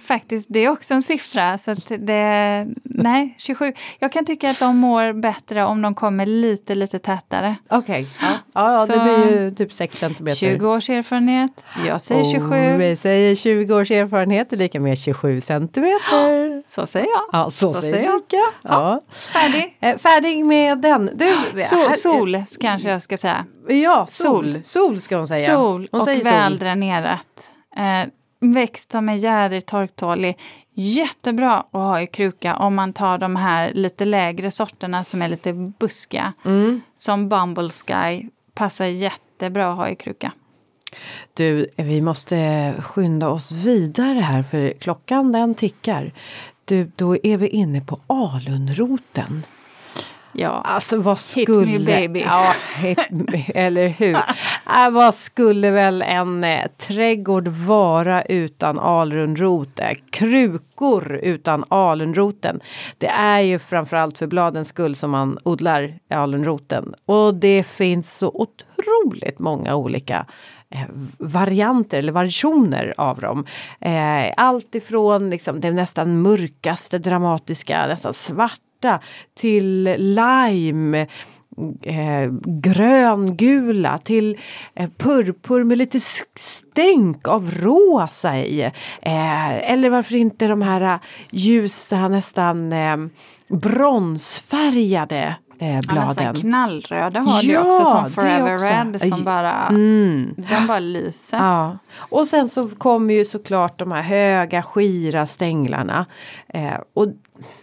Faktiskt, det är också en siffra. Så det, nej, 27. Jag kan tycka att de mår bättre om de kommer lite, lite tätare. Okej. Ja. Ja, ja, Så- det blir ju typ 6 centimeter. 20 års erfarenhet. Jag säger 27. Och vi säger 20 års erfarenhet är lika med 27 centimeter. Så säger jag. Ja, så, Så säger säger jag. Rika. Ja. Färdig. Eh, Färdig med den. Du, So, här- sol kanske jag ska säga. Ja, sol. Sol ska hon säga. Sol hon och säger väldränerat. Eh, växt som är jädrigt torktålig. Jättebra att ha i kruka om man tar de här lite lägre sorterna som är lite buskiga. Mm. Som Bumble Sky. Passar jättebra att ha i kruka. Du, vi måste skynda oss vidare här för klockan den tickar. Du, då är vi inne på alunroten. Ja. Alltså vad Hit skulle... me, baby. Ja, hit eller hur? Äh, vad skulle väl en eh, trädgård vara utan alunrot? Krukor utan alunroten. Det är ju framförallt för bladens skull som man odlar alunroten. Och det finns så otroligt många olika eh, varianter eller versioner av dem. Eh, allt ifrån liksom, det nästan mörkaste dramatiska, nästan svarta till lime eh, gröngula till eh, purpur med lite stänk av rosa i. Eh, eller varför inte de här eh, ljusa nästan eh, bronsfärgade eh, Ja, bladen. knallröda har du Ja, också som Forever också. Red som bara, Mm. den bara lyser. Ja. Och sen så kommer ju såklart de här höga skira stänglarna. Eh, och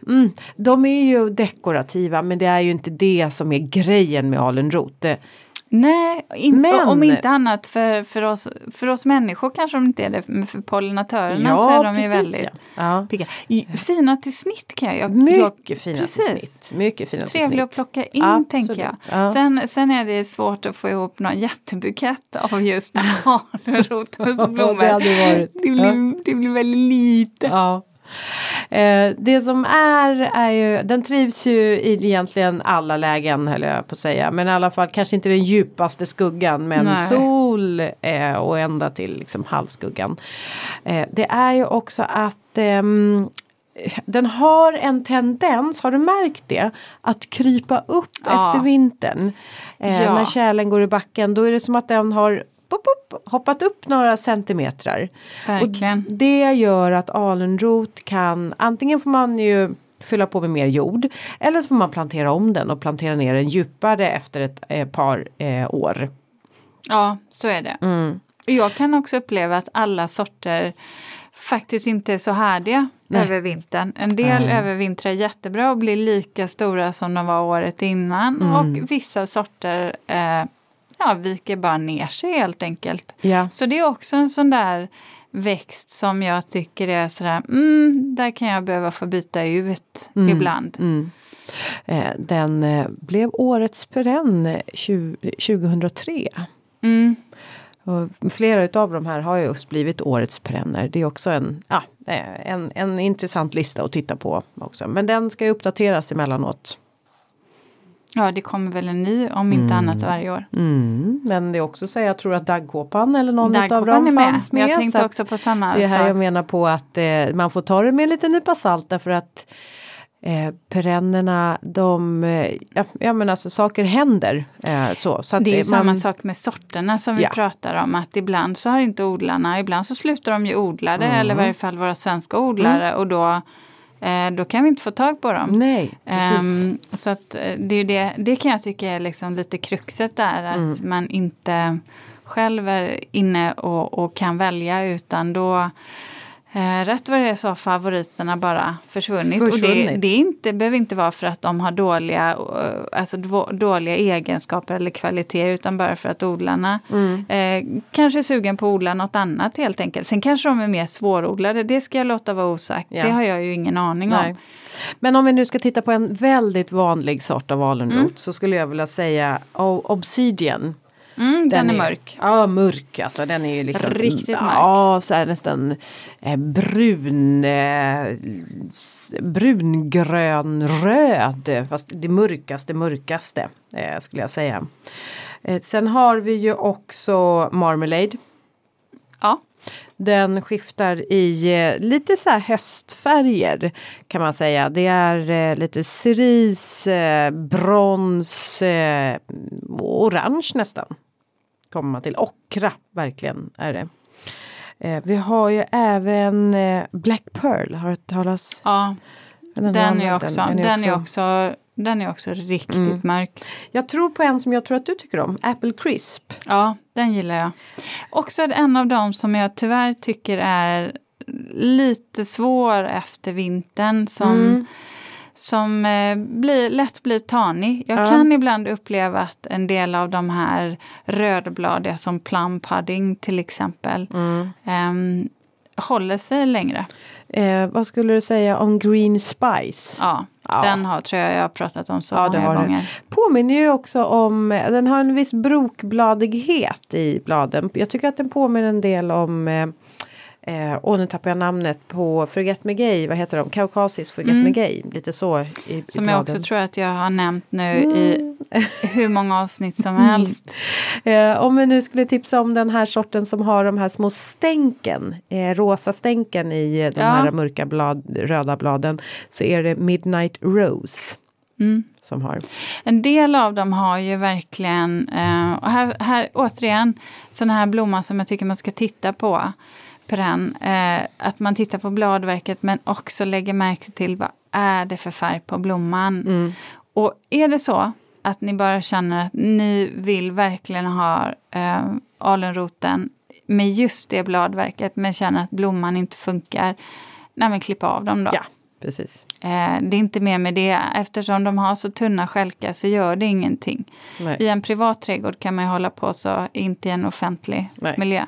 mm, De är ju dekorativa men det är ju inte det som är grejen med alunrot. Det, Nej, in, Men- om inte annat för, för, oss, för oss människor kanske de inte är det, men för pollinatörerna så är de ju väldigt ja. ja. pigga. Fina till snitt kan jag. jag Mycket fina till precis. snitt. Mycket fina till Trevliga att plocka in Absolut. tänker jag. Ja. Sen, sen är det svårt att få ihop någon jättebukett av just alunrotens blommor. det det, blir, det blir väldigt lite. Eh, det som är, är ju, den trivs ju i egentligen alla lägen höll jag på att säga. Men i alla fall kanske inte den djupaste skuggan men Nej. sol eh, och ända till liksom halvskuggan. Eh, det är ju också att ehm, den har en tendens, har du märkt det? Att krypa upp Ja. efter vintern. Ja. När kärlen går i backen då är det som att den har pop, pop, hoppat upp några centimetrar. Verkligen. Och det gör att alunrot kan, antingen får man ju fylla på med mer jord eller så får man plantera om den och plantera ner den djupare efter ett eh, par eh, år. Ja, så är det. Mm. Jag kan också uppleva att alla sorter faktiskt inte är så härdiga Nej. över vintern. En del Nej. övervintrar jättebra och blir lika stora som de var året innan Mm. och vissa sorter eh, ja, viker bara ner sig helt enkelt. Ja. Så det är också en sån där växt som jag tycker är sådär, mm, där kan jag behöva få byta ut Mm. ibland. Mm. Eh, den eh, blev årets perenn 20, 2003. Mm. Och flera utav de här har just blivit årets perenner. Det är också en, ja, eh, en, en intressant lista att titta på också. Men den ska uppdateras emellanåt. Ja, det kommer väl en ny om inte Mm. annat varje år. Mm, men det är också så jag tror att daggkåpan eller någon av dem är med. fanns med. Jag så tänkte också på samma det är här sak. jag menar på att eh, man får ta det med en liten nypa salt därför att eh, perennerna de, eh, ja, ja men alltså saker händer. Eh, så, så Det är man, samma sak med sorterna som vi Ja. pratar om. Att ibland så har inte odlarna, ibland så slutar de ju odla det. Mm. Eller i varje fall våra svenska odlare. Och då, då kan vi inte få tag på dem. Nej, precis. Ehm, så att eh, det, är det, det kan jag tycka är liksom lite kruxet där. Att Mm. man inte själv är inne och, och kan välja utan då Eh, rätt vad det är så har favoriterna bara försvunnit. Och det, Försvunnit. det inte, behöver inte vara för att de har dåliga, eh, alltså dåliga egenskaper eller kvaliteter utan bara för att odlarna Mm. eh, kanske är sugen på att odla något annat helt enkelt. Sen kanske de är mer svårodlade, det ska jag låta vara osagt. Ja. Det har jag ju ingen aning Nej. om. Men om vi nu ska titta på en väldigt vanlig sort av alunrot Mm. så skulle jag vilja säga o- obsidian. Mm, den, är mörk. Ja, mörk alltså. Den är ju liksom Riktigt mörk. Ja, så här nästan eh, brun, eh, s- brungrönröd. Fast det mörkaste, mörkaste eh, skulle jag säga. Eh, sen har vi ju också marmalade. Ja. Den skiftar i eh, lite så här höstfärger kan man säga. Det är eh, lite cerise, eh, brons, eh, orange nästan. Kommer man till. Ockra verkligen är det. Eh, vi har ju även eh, Black Pearl, har du hört talas? ja, Den, den är också, den är också, den är också riktigt Mm. mörk. Jag tror på en som jag tror att du tycker om, Apple Crisp. Ja, den gillar jag. Också en av dem som jag tyvärr tycker är lite svår efter vintern som, Mm. Som eh, blir, lätt blir tanig. Jag Ja. kan ibland uppleva att en del av de här rödbladiga som plum pudding till exempel Mm. ehm, håller sig längre. Eh, vad skulle du säga om Green Spice? Ja, Ja. den har, tror jag jag har pratat om så Ja, det många gånger. Påminner ju också om, den har en viss brokbladighet i bladen. Jag tycker att den påminner en del om eh, och nu tappar jag namnet på Forget Me Gay, vad heter de? Kaukasisk Forget Mm. Me Gay, lite så i, i Som jag bladen. också tror att jag har nämnt nu i hur många avsnitt som Mm. helst. Eh, om vi nu skulle tipsa om den här sorten som har de här små stänken, eh, rosa stänken i eh, de Ja. här mörka blad, röda bladen så är det Midnight Rose Mm. som har. En del av dem har ju verkligen, eh, och här, här återigen, sådana här blommor som jag tycker man ska titta på. Den, eh, att man tittar på bladverket men också lägger märke till vad är det för färg på blomman. Mm. Och är det så att ni bara känner att ni vill verkligen ha eh, alunroten med just det bladverket men känner att blomman inte funkar, nej men klipp av dem då. Ja. precis. Eh, det är inte mer med det. Eftersom de har så tunna stjälkar så gör det ingenting. Nej. I en privat trädgård kan man ju hålla på så, inte i en offentlig Nej. miljö.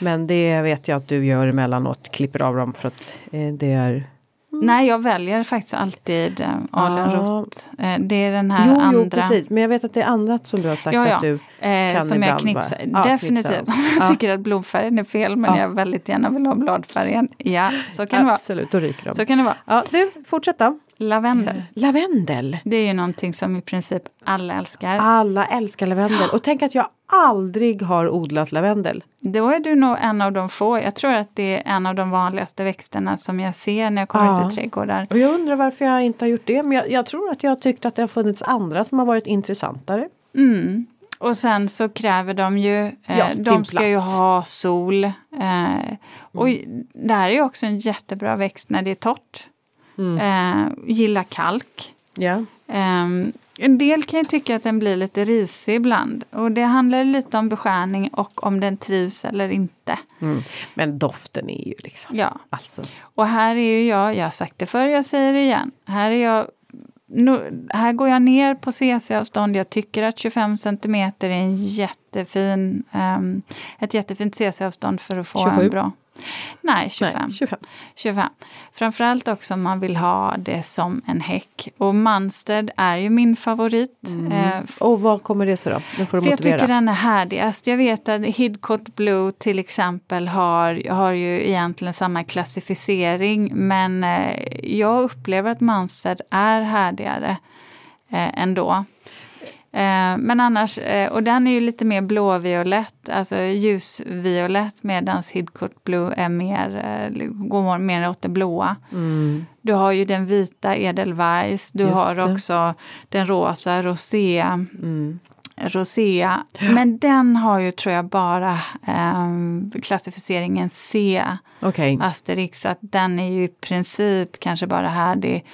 Men det vet jag att du gör emellanåt, klipper av dem för att eh, det är Nej, jag väljer faktiskt alltid eh, Alenrot. Eh, det är den här Jo, andra. jo, precis. Men jag vet att det är annat som du har sagt Ja, ja. att du Eh, kan som jag ibland knipsar. bara- ja, Definitivt. knipsa. Om jag Ja. tycker att blomfärgen är fel men Ja. jag väldigt gärna vill ha bladfärgen. Ja, så kan det vara. Absolut, då ryker de. Så kan det vara. Ja, du, fortsätt då. Lavendel. Lavendel. Det är ju någonting som i princip alla älskar. Alla älskar lavendel. Och tänk att jag aldrig har odlat lavendel. Då är du nog en av de få. Jag tror att det är en av de vanligaste växterna som jag ser när jag kommer Ja. i trädgårdar. Och jag undrar varför jag inte har gjort det. Men jag, jag tror att jag tyckt att det har funnits andra som har varit intressantare. Mm. Och sen så kräver de ju, eh, Ja, de ska ju plats. ha sol. Eh, och det här är ju också en jättebra växt när det är torrt. Eh, gillar kalk. Ehm, en del kan ju tycka att den blir lite risig ibland. Och det handlar lite om beskärning och om den trivs eller inte. Mm. Men doften är ju liksom... Ja. Alltså. Och här är ju jag, jag har sagt det förr, jag säger det igen. Här är jag nu, här går jag ner på CC-avstånd. Jag tycker att 25 cm är en jättefin, ehm, ett jättefint CC-avstånd för att få 27? en bra... Nej, 25. Nej, 25. 25. Framförallt också om man vill ha det som en häck. Och Manstead är ju min favorit. Eh, Och vad kommer det sig då? Nu får du för jag tycker den är härdigast. Jag vet att Hidcot Blue till exempel har, har ju egentligen samma klassificering men eh, jag upplever att Manstead är härdigare eh, ändå. Eh, men annars, eh, och den är ju lite mer blåviolett, alltså ljusviolett medan Hidcot Blue är mer, eh, går mer åt det blåa. Mm. Du har ju den vita Edelweiss, du Just har det. också den rosa Rosé. Mm. Rosea. Men den har ju tror jag bara ehm, klassificeringen C, Okej. Asterix. Så att den är ju i princip kanske bara härdig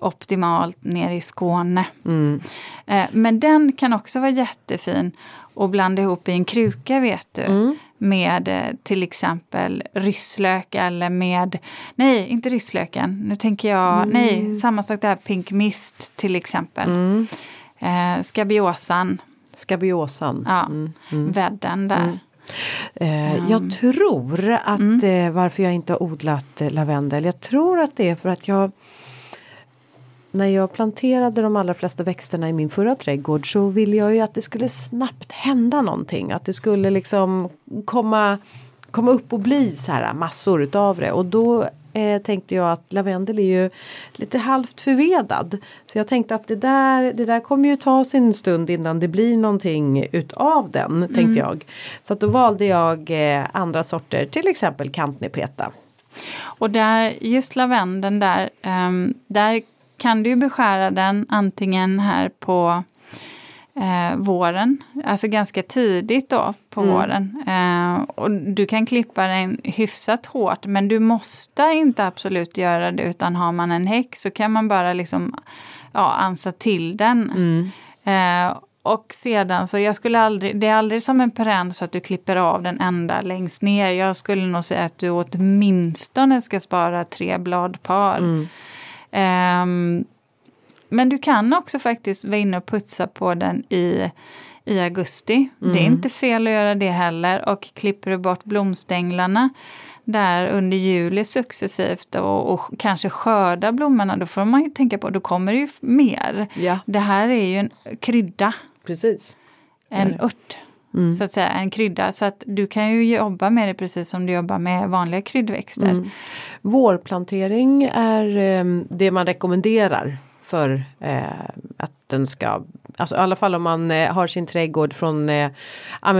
optimalt nere i Skåne. Mm. Eh, men den kan också vara jättefin att blanda ihop i en kruka vet du. Mm. Med eh, till exempel rysslök eller med, nej inte rysslöken, nu tänker jag, nej samma sak där, pink mist till exempel. Mm. Eh, skabiosan, Skabiosan. ja, Mm. vädden där. Eh, Jag tror att Mm. eh, varför jag inte har odlat eh, lavendel. Jag tror att det är för att jag när jag planterade de allra flesta växterna i min förra trädgård så ville jag ju att det skulle snabbt hända någonting. Att det skulle liksom komma, komma upp och bli så här massor utav det. Och då eh, tänkte jag att lavendel är ju lite halvt förvedad. Så jag tänkte att det där, det där kommer ju ta sin stund innan det blir någonting utav den. Tänkte jag. Så att då valde jag eh, andra sorter, till exempel kantnepeta. Och där, just lavendeln där, ehm, där kan du beskära den antingen här på eh, våren, alltså ganska tidigt då på våren. Eh, och du kan klippa den hyfsat hårt men du måste inte absolut göra det utan har man en häck så kan man bara liksom ja, ansa till den. Eh, och sedan så jag skulle aldrig, det är aldrig som en perenn så att du klipper av den ända längst ner. Jag skulle nog säga att du åtminstone ska spara tre bladpar. Ehm, men du kan också faktiskt vara inne och putsa på den i, i augusti. Det är inte fel att göra det heller. Och klipper du bort blomstänglarna där under juli successivt och, och kanske skörda blommorna, då får man ju tänka på, då kommer det ju mer. Ja, Det här är ju en krydda, precis. en Mm. Så att säga, en krydda. Så att du kan ju jobba med det precis som du jobbar med vanliga kryddväxter. Mm. Vårplantering är eh, det man rekommenderar för eh, att den ska, alltså i alla fall om man eh, har sin trädgård från eh,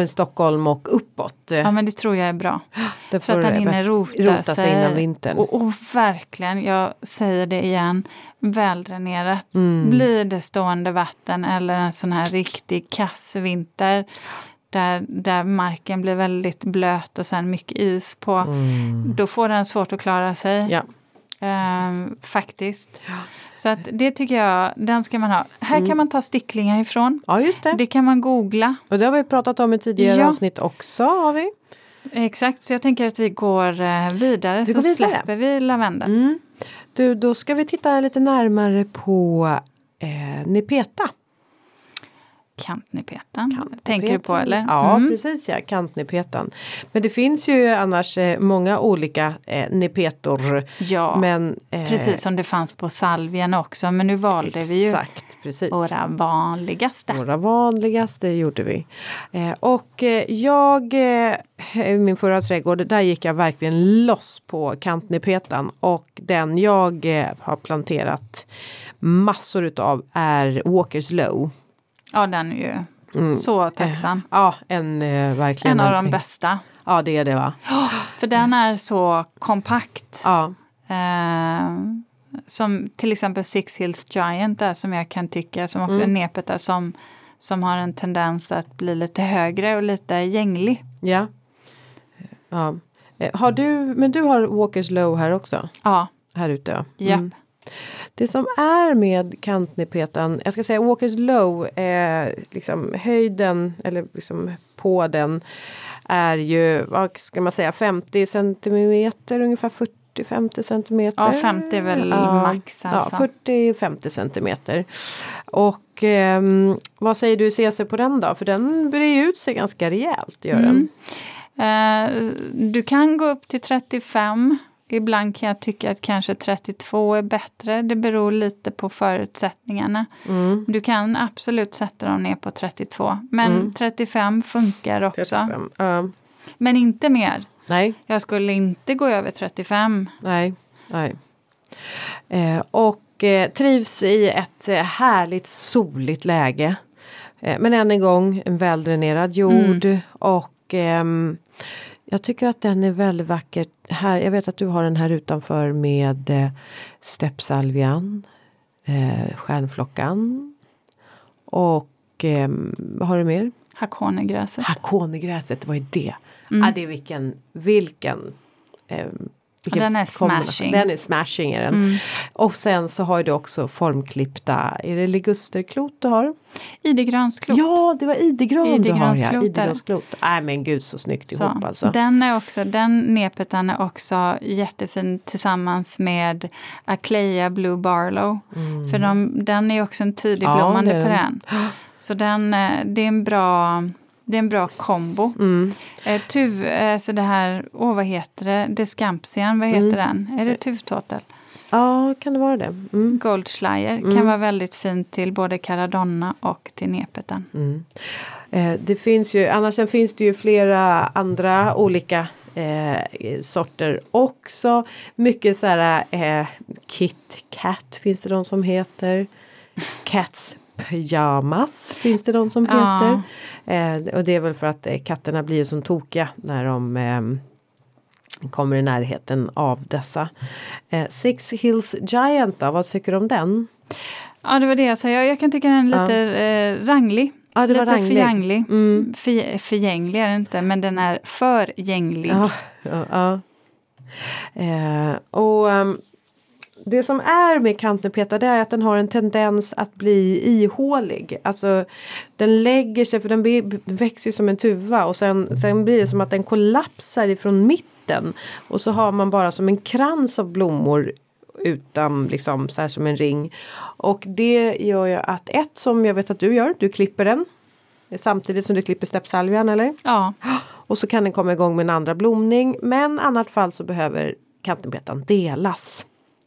Stockholm och uppåt. Ja men det tror jag är bra. där Så att det hinner rota, rota sig innan vintern. Och, och verkligen, jag säger det igen, väldränerat. Mm. Blir det stående vatten eller en sån här riktig kassvinter där, där marken blir väldigt blöt och sen mycket is på, då får den svårt att klara sig. Mm. Ja. Ehm, faktiskt. Så att det tycker jag, den ska man ha. Här Mm. kan man ta sticklingar ifrån. ja, just det. Det kan man googla. Och det har vi pratat om i tidigare Ja. avsnitt också. Har vi. Exakt, så jag tänker att vi går eh, vidare Vi så går vidare. släpper vi lavendeln. Mm. Du, då ska vi titta lite närmare på eh, Nipeta. Kantnipetan, tänker du på eller? Ja mm. precis ja, kantnipetan. Men det finns ju annars eh, många olika eh, nipetor. Ja, men, eh, precis som det fanns på salvien också. Men nu valde exakt, vi ju precis. våra vanligaste. Våra vanligaste gjorde vi. Eh, och eh, jag, i eh, min förra trädgård, där gick jag verkligen loss på kantnipetan. Och den jag har planterat massor utav är Walkers Low. Ja, den är ju mm. så tacksam. Ja, en eh, verkligen. En av de bästa. Ja, det är det va? för den är så kompakt. Ja. Eh, som till exempel Six Hills Giant där som jag kan tycka, som också mm. är nepet där, som, som har en tendens att bli lite högre och lite gänglig. Ja. ja. Eh, har du, men du har Walkers Low här också? Ja. Här ute ja. Mm. Det som är med kantnipetan, jag ska säga Walkers Low, är liksom höjden eller liksom på den är ju, vad ska man säga, 50 centimeter ungefär 40-50 centimeter. Ja 50 är väl ja, max alltså. Ja 40-50 centimeter. Och eh, vad säger du CC på den då? För den brer ut sig ganska rejält gör den. Mm. Eh, du kan gå upp till 35 Ibland kan jag tycka att kanske 32 är bättre. Det beror lite på förutsättningarna. Mm. Du kan absolut sätta dem ner på 32. Men mm. 35 funkar också. 35, uh. Men inte mer. Nej. Jag skulle inte gå över 35. Nej. Nej. Eh, och eh, trivs i ett eh, härligt soligt läge. Eh, men än en gång en väldränerad jord mm. och ehm, jag tycker att den är väldigt vacker. Här, jag vet att du har den här utanför med eh, steppsalvian, eh, stjärnflockan och eh, vad har du mer? Hakonegräset. Hakonegräset, vad är det? Mm. Ah, det är vilken, vilken eh, den är smashing. Den är smashing är den. Mm. Och sen så har du också formklippta, är det ligusterklot du har? Idegransklot. Ja det var idegran du har ja. Nej men gud så snyggt så, ihop alltså. Den är också, den nepetan är också jättefin tillsammans med Acleia Blue Barlow. Mm. För de, den är också en tidigblommande ja, perenn. Så den, eh, det är en bra det är en bra kombo. Mm. Eh, tuv, eh, så det här, åh vad heter det, Descampsian, vad heter mm. den? Är det tuvtåtel? Ja, kan det vara det? Mm. Goldschleier kan mm. vara väldigt fint till både Caradonna och till nepeten. Mm. Eh, det finns ju, annars finns det ju flera andra olika eh, sorter också. Mycket så här eh, Kit Kat finns det de som heter. Cats pyjamas finns det de som heter. Eh, och det är väl för att eh, katterna blir så tokiga när de eh, kommer i närheten av dessa. Six Hills Giant då, vad tycker du om den? Ja det var det jag sa, jag, jag kan tycka den är lite ja. eh, ranglig. Ja, lite ranglig. förgänglig. Mm. För, förgänglig är det inte men den är förgänglig. Ja, ja, ja. Eh, och um, det som är med kantnupeta det är att den har en tendens att bli ihålig. Alltså den lägger sig, för den växer ju som en tuva och sen, sen blir det som att den kollapsar ifrån mitten. Och så har man bara som en krans av blommor utan liksom så här som en ring. Och det gör ju att ett som jag vet att du gör, du klipper den. Samtidigt som du klipper steppsalvian eller? Ja. Och så kan den komma igång med en andra blomning. Men annat fall så behöver kantenbetan delas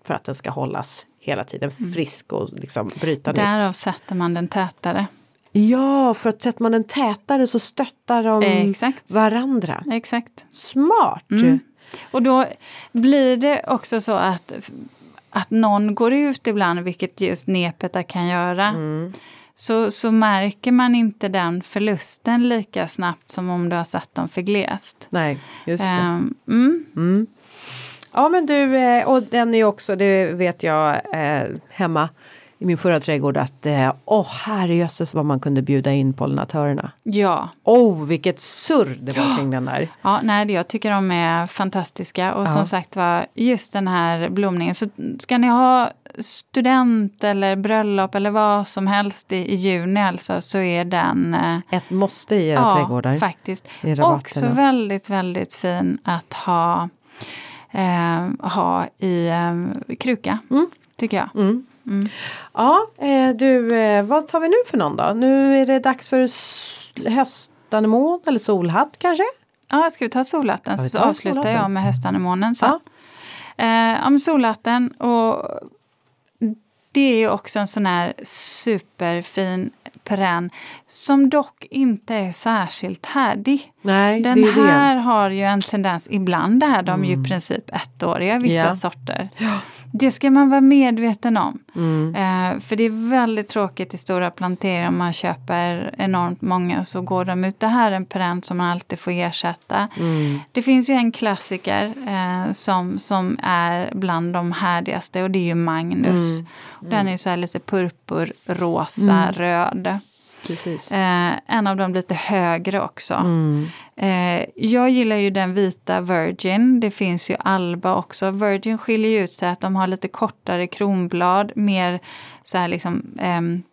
för att den ska hållas hela tiden mm. frisk och liksom bryta Därav nytt. Därav sätter man den tätare. Ja, för att sätter man den tätare så stöttar de Exakt. varandra. Exakt. Smart! Mm. Och då blir det också så att, att någon går ut ibland, vilket just nepeta kan göra. Mm. Så, så märker man inte den förlusten lika snabbt som om du har satt dem för glest. Nej, just det. Um, mm. Ja men du, eh, och den är också, det vet jag eh, hemma i min förra trädgård att eh, åh oh, herrejösses vad man kunde bjuda in pollinatörerna. Ja. Oh vilket surr det var kring den där. Ja, nej jag tycker de är fantastiska och ja. som sagt var just den här blomningen så ska ni ha student eller bröllop eller vad som helst i, i juni alltså så är den ett måste i era ja, trädgårdar. faktiskt. Också väldigt väldigt fin att ha eh, ha i eh, kruka, Mm. tycker jag. Mm. Mm. Ja, eh, du, eh, vad tar vi nu för någon då? Nu är det dags för höstanemon eller solhatt kanske? Ja, ska vi ta solhatten Ja, vi så tar avslutar solhatten. jag med höstanemonen sen. Ja. Eh, om solhatten och det är ju också en sån här superfin perenn som dock inte är särskilt härdig. Nej, Den här det. har ju en tendens, ibland är de ju i princip ettåriga, vissa Ja. sorter. Det ska man vara medveten om. Mm. Eh, för det är väldigt tråkigt i stora planteringar om man köper enormt många och så går de ut. Det här är en perenn som man alltid får ersätta. Mm. Det finns ju en klassiker eh, som, som är bland de härdigaste och det är ju Magnus. Den är ju så här lite purpurrosa, röd. Precis. Eh, en av dem lite högre också. Mm. Eh, jag gillar ju den vita Virgin. Det finns ju Alba också. Virgin skiljer ut sig att de har lite kortare kronblad. Mer så här liksom ehm,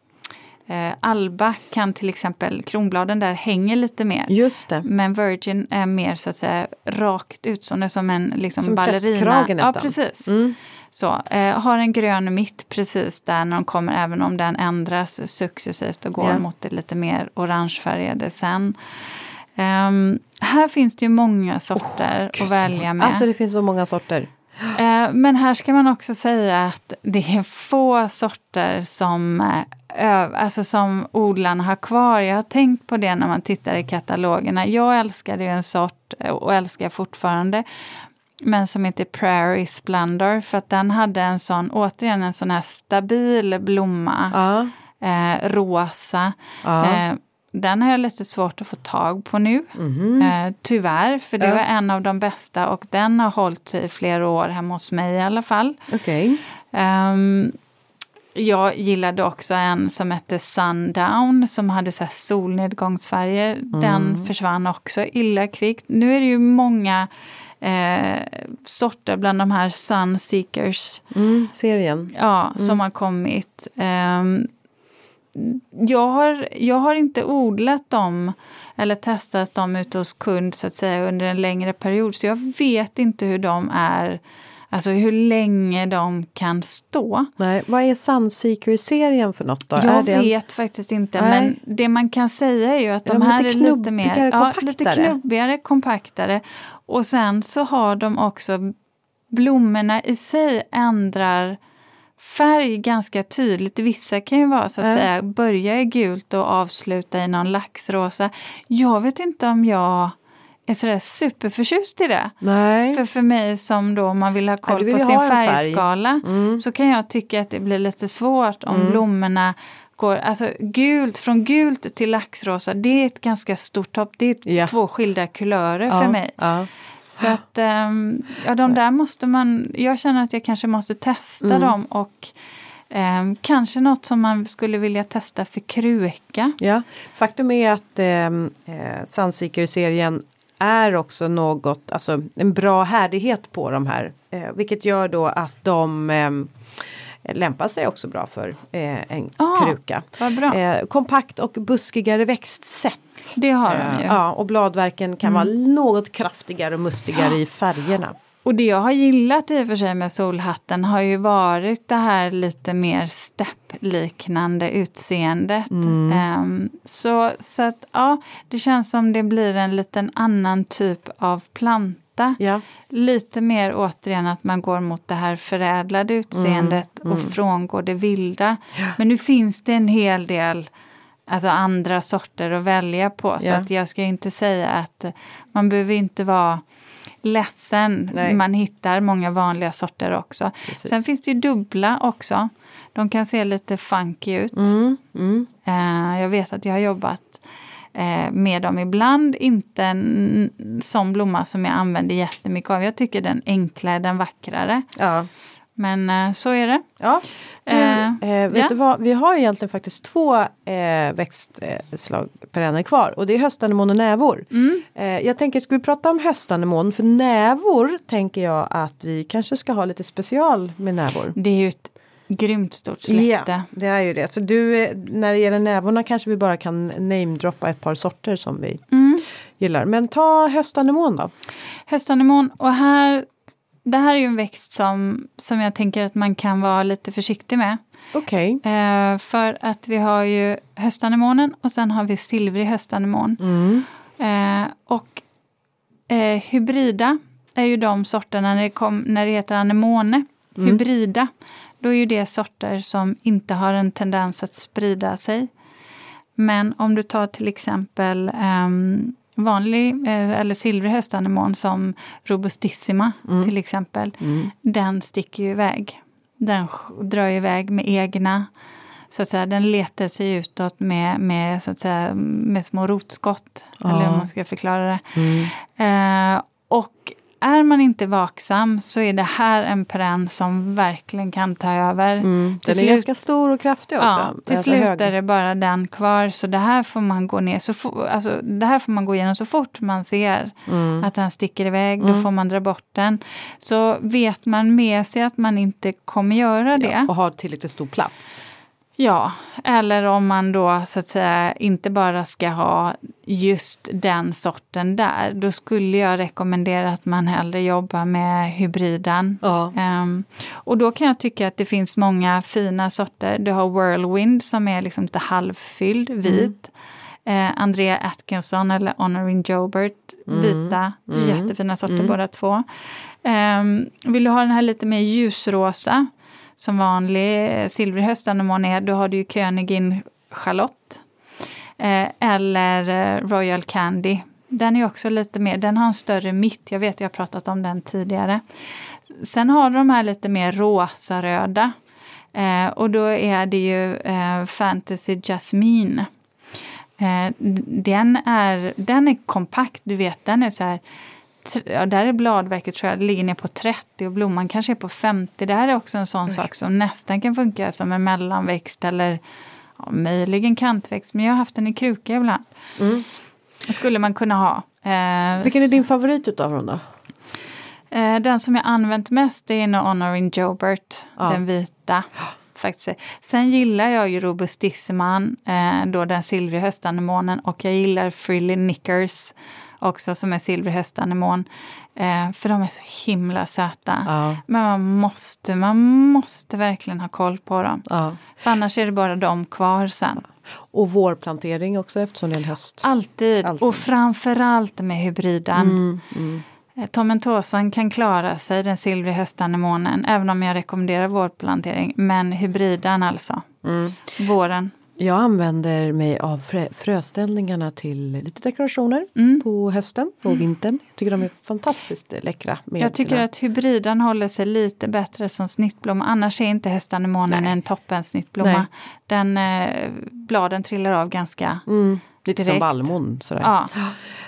eh, Alba kan till exempel, kronbladen där hänger lite mer. Just det. Men Virgin är mer så att säga rakt ut som, som en liksom Som ballerina. Ja, nästan. precis. Mm. Så, eh, har en grön mitt precis där när de kommer, även om den ändras successivt och går Ja. mot det lite mer orangefärgade sen. Ehm, här finns det ju många sorter att välja med. Alltså det finns så många sorter. Eh, men här ska man också säga att det är få sorter som, ö- alltså som odlarna har kvar. Jag har tänkt på det när man tittar i katalogerna. Jag älskade ju en sort eh, och älskar fortfarande. Men som heter Prairie Splendor för att den hade en sån, återigen en sån här stabil blomma. Ja. Eh, rosa. Ja. Eh, den har jag lite svårt att få tag på nu. Mhm. Eh, tyvärr, för det Ja. var en av de bästa och den har hållit sig i flera år hemma hos mig i alla fall. Okej. Ehm, jag gillade också en som hette Sundown som hade så solnedgångsfärger. Den försvann också illa kvickt. Nu är det ju många eh, sorter bland de här Sunseekers Mm, serien. ja, som har kommit. Ehm, jag, har, jag har inte odlat dem eller testat dem ute hos kund så att säga under en längre period så jag vet inte hur de är, alltså hur länge de kan stå. Nej, vad är Sunseeker-serien för något då? Jag det vet faktiskt inte Nej. men det man kan säga är ju att Är de, de här lite är lite mer knubbigare, ja, lite kompaktare? knubbigare, kompaktare. Och sen så har de också blommorna i sig ändrar färg ganska tydligt. Vissa kan ju vara så att Ja. säga börja i gult och avsluta i någon laxrosa. Jag vet inte om jag är sådär superförtjust i det. Nej. För för mig som då man vill ha koll du vill på sin en färg. färgskala Mm. så kan jag tycka att det blir lite svårt om Mm. blommorna går, alltså gult, från gult till laxrosa, det är ett ganska stort hopp. Det är Ja. två skilda kulörer ja. för mig. Ja. Så att, ehm, ja de där måste man, jag känner att jag kanske måste testa Mm. dem och ehm, kanske något som man skulle vilja testa för kruka. Ja, faktum är att ehm, eh, Sunseeker-serien är också något, alltså en bra härdighet på de här. Eh, vilket gör då att de ehm, lämpar sig också bra för eh, en Ah, kruka. Eh, kompakt och buskigare växtsätt. det har de Eh, ju. ja, och bladverken kan vara något kraftigare och mustigare i färgerna. Och det jag har gillat i och för sig med solhatten har ju varit det här lite mer steppliknande utseendet. Mm. Ehm, så, så att ja, det känns som det blir en liten annan typ av planta. Ja, Lite mer återigen att man går mot det här förädlade utseendet och frångår det vilda. Men nu finns det en hel del alltså andra sorter att välja på. Så Ja. att jag ska inte säga att man behöver inte vara ledsen. Nej. Man hittar många vanliga sorter också. Precis. Sen finns det ju dubbla också. De kan se lite funky ut. mm, mm. Eh, jag vet att jag har jobbat eh, med dem ibland. Inte en sån blomma som jag använder jättemycket av. Jag tycker den enklare, den vackrare. ja. Men eh, så är det. Ja, du, Eh, eh, vet ja. du vad? Vi har egentligen faktiskt två eh, växtslag perenner kvar och det är höstanemon och nävor. Mm. Eh, jag tänker, ska vi prata om höstanemon? För nävor tänker jag att vi kanske ska ha lite special med nävor. Det är ju ett grymt stort släkte. Ja, det är ju det. Så du, eh, när det gäller nävorna kanske vi bara kan namedroppa ett par sorter som vi Mm. gillar. Men ta höstanemon då. Höstanemon och här det här är ju en växt som, som jag tänker att man kan vara lite försiktig med. Okej. Eh, för att vi har ju höstanemonen och sen har vi silvrig höstanemon. Mm. Eh, och eh, hybrida är ju de sorterna när det, kom, när det heter anemone. Mm. Hybrida, då är ju det sorter som inte har en tendens att sprida sig. Men om du tar till exempel ehm, vanlig eh, eller silvrig höstanemon som robustissima till exempel. Mm. Den sticker ju iväg. Den drar ju iväg med egna så att säga, den letar sig utåt med, med, så att säga, med små rotskott. Eller Ja. hur man ska förklara det. Mm. Eh, och är man inte vaksam så är det här en perenn som verkligen kan ta över. Mm. Den är slut- ganska stor och kraftig också. Ja, till Alltså slut hög. är det bara den kvar. Så det här får man gå ner så fo- alltså, det här får man gå igenom så fort man ser Mm. att den sticker iväg. Då får man dra bort den. Så vet man med sig att man inte kommer göra det. Ja, och har tillräckligt stor plats. Ja, eller om man då så att säga inte bara ska ha just den sorten där. Då skulle jag rekommendera att man hellre jobbar med hybriden. Ja. Ehm, och då kan jag tycka att det finns många fina sorter. Du har Whirlwind som är liksom lite halvfylld, vit. Eh, Andrea Atkinson eller Honorin Jobert, vita. Jättefina sorter båda två. Ehm, vill du ha den här lite mer ljusrosa som vanlig eh, silverhöst, silvrig är, då har du ju Königin Charlotte. Eh, eller eh, Royal Candy. Den är också lite mer, den har en större mitt, jag vet jag har pratat om den tidigare. Sen har du de här lite mer rosa-röda. Eh, och då är det ju eh, Fantasy Jasmine. Eh, den, är, den är kompakt, du vet, den är så här Ja, där är bladverket tror jag ligger ner på 30 och blomman kanske är på 50. Det här är också en sån sak som nästan kan funka som en mellanväxt eller ja, möjligen kantväxt. Men jag har haft den i kruka ibland. Mm. skulle man kunna ha. Eh, Vilken är din favorit utav dem då? Eh, den som jag använt mest är nog Honorin Jobert, Ja. den vita. Faktiskt. Sen gillar jag ju Robustissiman, eh, då den silvriga höstanemonen och jag gillar Frilly Knickers också som är silvrig höstanemon. Eh, för de är så himla söta. Ja. Men man måste, man måste verkligen ha koll på dem. Ja. För annars är det bara de kvar sen. Och vårplantering också eftersom det är en höst. Alltid. Alltid. Och framförallt med hybriden. Mm, mm. Eh, Tomentosan kan klara sig, den silvriga höstanemonen, även om jag rekommenderar vårplantering. Men hybriden alltså, Mm. våren. Jag använder mig av frö, fröställningarna till lite dekorationer Mm. på hösten och vintern. Jag tycker de är fantastiskt läckra. Jag tycker sina... att hybriden håller sig lite bättre som snittblomma. Annars är inte höstanemonen en toppen snittblomma. Nej. Den, eh, bladen trillar av ganska, mm, lite som direkt. vallmon. Sådär. ja,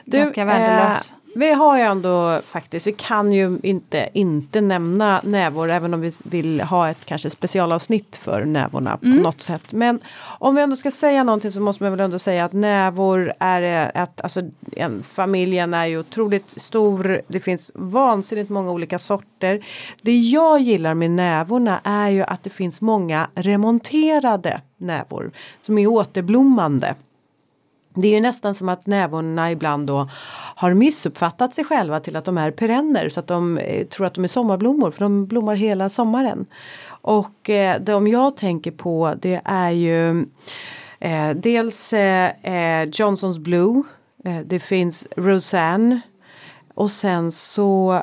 ganska värdelös. Eh, vi har ju ändå faktiskt, vi kan ju inte inte nämna nävor även om vi vill ha ett kanske specialavsnitt för nävorna på Mm. något sätt. Men om vi ändå ska säga någonting så måste man väl ändå säga att nävor är att alltså en, familjen är ju otroligt stor. Det finns vansinnigt många olika sorter. Det jag gillar med nävorna är ju att det finns många remonterade nävor som är återblommande. Det är ju nästan som att nävorna ibland då har missuppfattat sig själva till att de är perenner så att de eh, tror att de är sommarblommor för de blommar hela sommaren. Och eh, de jag tänker på det är ju eh, dels eh, eh, Johnsons Blue, eh, det finns Roseanne och sen så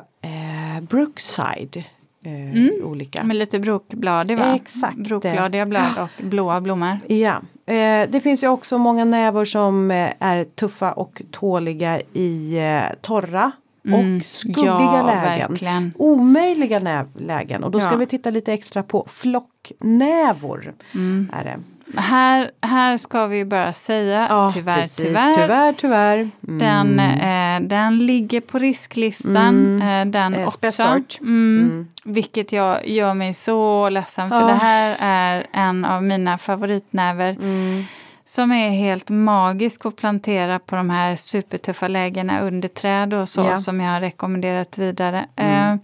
Brookside. Eh, olika. Med lite brokbladig va? Exakt. Brokbladiga blad och blåa blommor. Ja, eh, det finns ju också många nävor som eh, är tuffa och tåliga i eh, torra Mm. och skuggiga ja, lägen. verkligen. Omöjliga lägen och då ska Ja. vi titta lite extra på flocknävor. Mm. Är det. Här, här ska vi bara säga, Ja, tyvärr, precis. tyvärr, tyvärr, tyvärr. Mm. Den, eh, den ligger på risklistan, eh, den Eh, också. Spessart. Mm. Vilket jag gör mig så ledsen för Ja. det här är en av mina favoritnäver. Mm. Som är helt magisk att plantera på de här supertuffa lägena under träd och så Ja. Mm. som jag har rekommenderat vidare. Eh,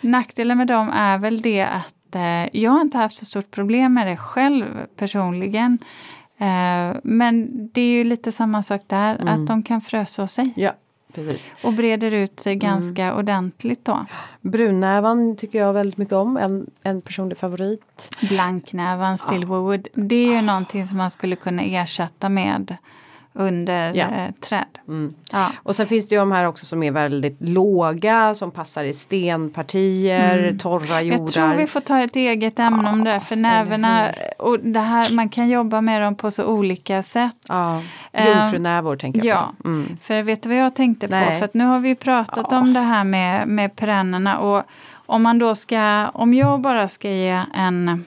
nackdelen med dem är väl det att eh, jag har inte haft så stort problem med det själv personligen. Eh, men det är ju lite samma sak där, Mm. att de kan fröså sig. Ja, Precis. Och breder ut sig Mm. ganska ordentligt då. Brunnävan tycker jag väldigt mycket om. En, en personlig favorit. Blanknävan, silverwood. Det är ju någonting som man skulle kunna ersätta med under Ja. eh, träd. Mm. Ja. Och sen finns det ju de här också som är väldigt låga som passar i stenpartier, torra jordar. Jag tror vi får ta ett eget ämne om det. För näverna, och det här, man kan jobba med dem på så olika sätt. Ja, Eh, jungfrunävor tänker jag Ja, på. Mm. för vet du vad jag tänkte på? Nej. För att nu har vi pratat Ja. om det här med, med perennerna och om man då ska, om jag bara ska ge en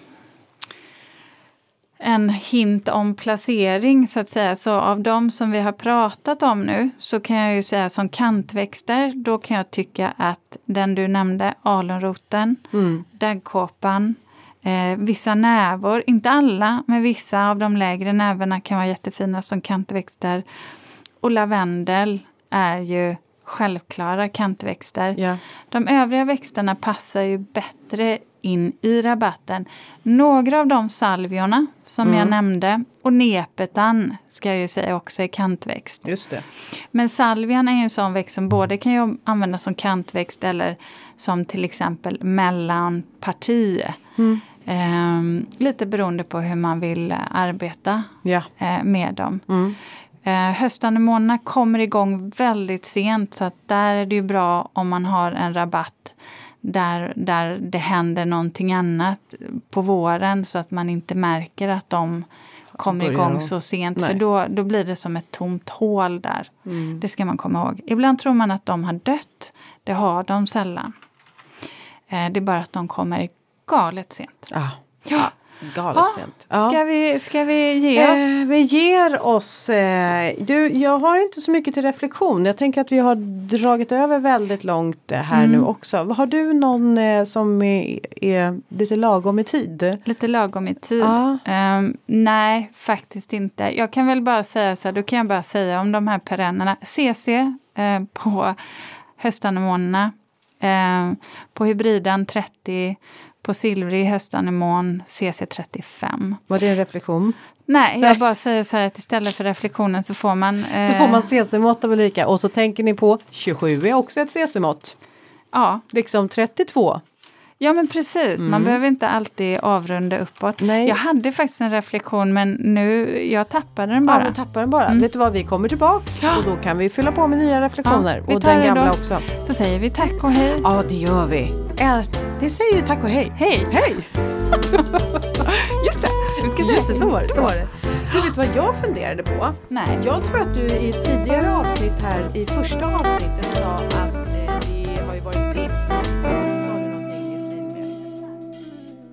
en hint om placering så att säga. Så av de som vi har pratat om nu så kan jag ju säga som kantväxter, då kan jag tycka att den du nämnde, alunroten, Mm. daggkåpan, eh, vissa nävor, inte alla, men vissa av de lägre nävorna kan vara jättefina som kantväxter. Och lavendel är ju självklara kantväxter. Ja. De övriga växterna passar ju bättre in i rabatten. Några av de salviorna som Mm. jag nämnde och nepetan ska jag ju säga också är kantväxt. Just det. Men salvian är ju en sån växt som både kan användas som kantväxt eller som till exempel mellanparti. Mm. Ehm, lite beroende på hur man vill eh, arbeta eh, med dem. Mm. Eh, höstanemonerna kommer igång väldigt sent så att där är det ju bra om man har en rabatt där, där det händer någonting annat på våren så att man inte märker att de kommer igång så sent Nej. för då, då blir det som ett tomt hål där. Mm. Det ska man komma ihåg. Ibland tror man att de har dött. Det har de sällan. Eh, det är bara att de kommer galet sent. Ah, Ja. Galet sent. Ja. Ska, vi, ska vi ge oss? Eh, vi ger oss. Eh, du, jag har inte så mycket till reflektion. Jag tänker att vi har dragit över väldigt långt eh, här Mm. nu också. Har du någon eh, som är, är lite lagom i tid? Lite lagom i tid. Ja. Ehm, nej, faktiskt inte. Jag kan väl bara säga så här, då kan jag bara säga om de här perennerna. CC eh, på höstanemonerna. Eh, på hybriden 30. På silvrig höstanemon CC 35. Var det en reflektion? Nej, Nej. jag bara säger så här att istället för reflektionen så får man... Så får man eh, CC-mått av Ulrika och så tänker ni på 27 är också ett CC-mått. Ja, Liksom 32. Ja men precis, man behöver inte alltid avrunda uppåt. Mm. Nej. Jag hade faktiskt en reflektion men nu, jag tappade den Ja, bara. men tappar den bara. Vet du vad, vi kommer tillbaks Ja. och då kan vi fylla på med nya reflektioner. Ja, vi och den gamla också. Så säger vi tack och hej. Ja, det gör vi. Det säger tack och hej. Hej! Hej! Just det, vi ska säga det. Så var det. Så var det. Du vet vad jag funderade på? Nej. Jag tror att du i ett tidigare avsnitt här, i första avsnittet sa att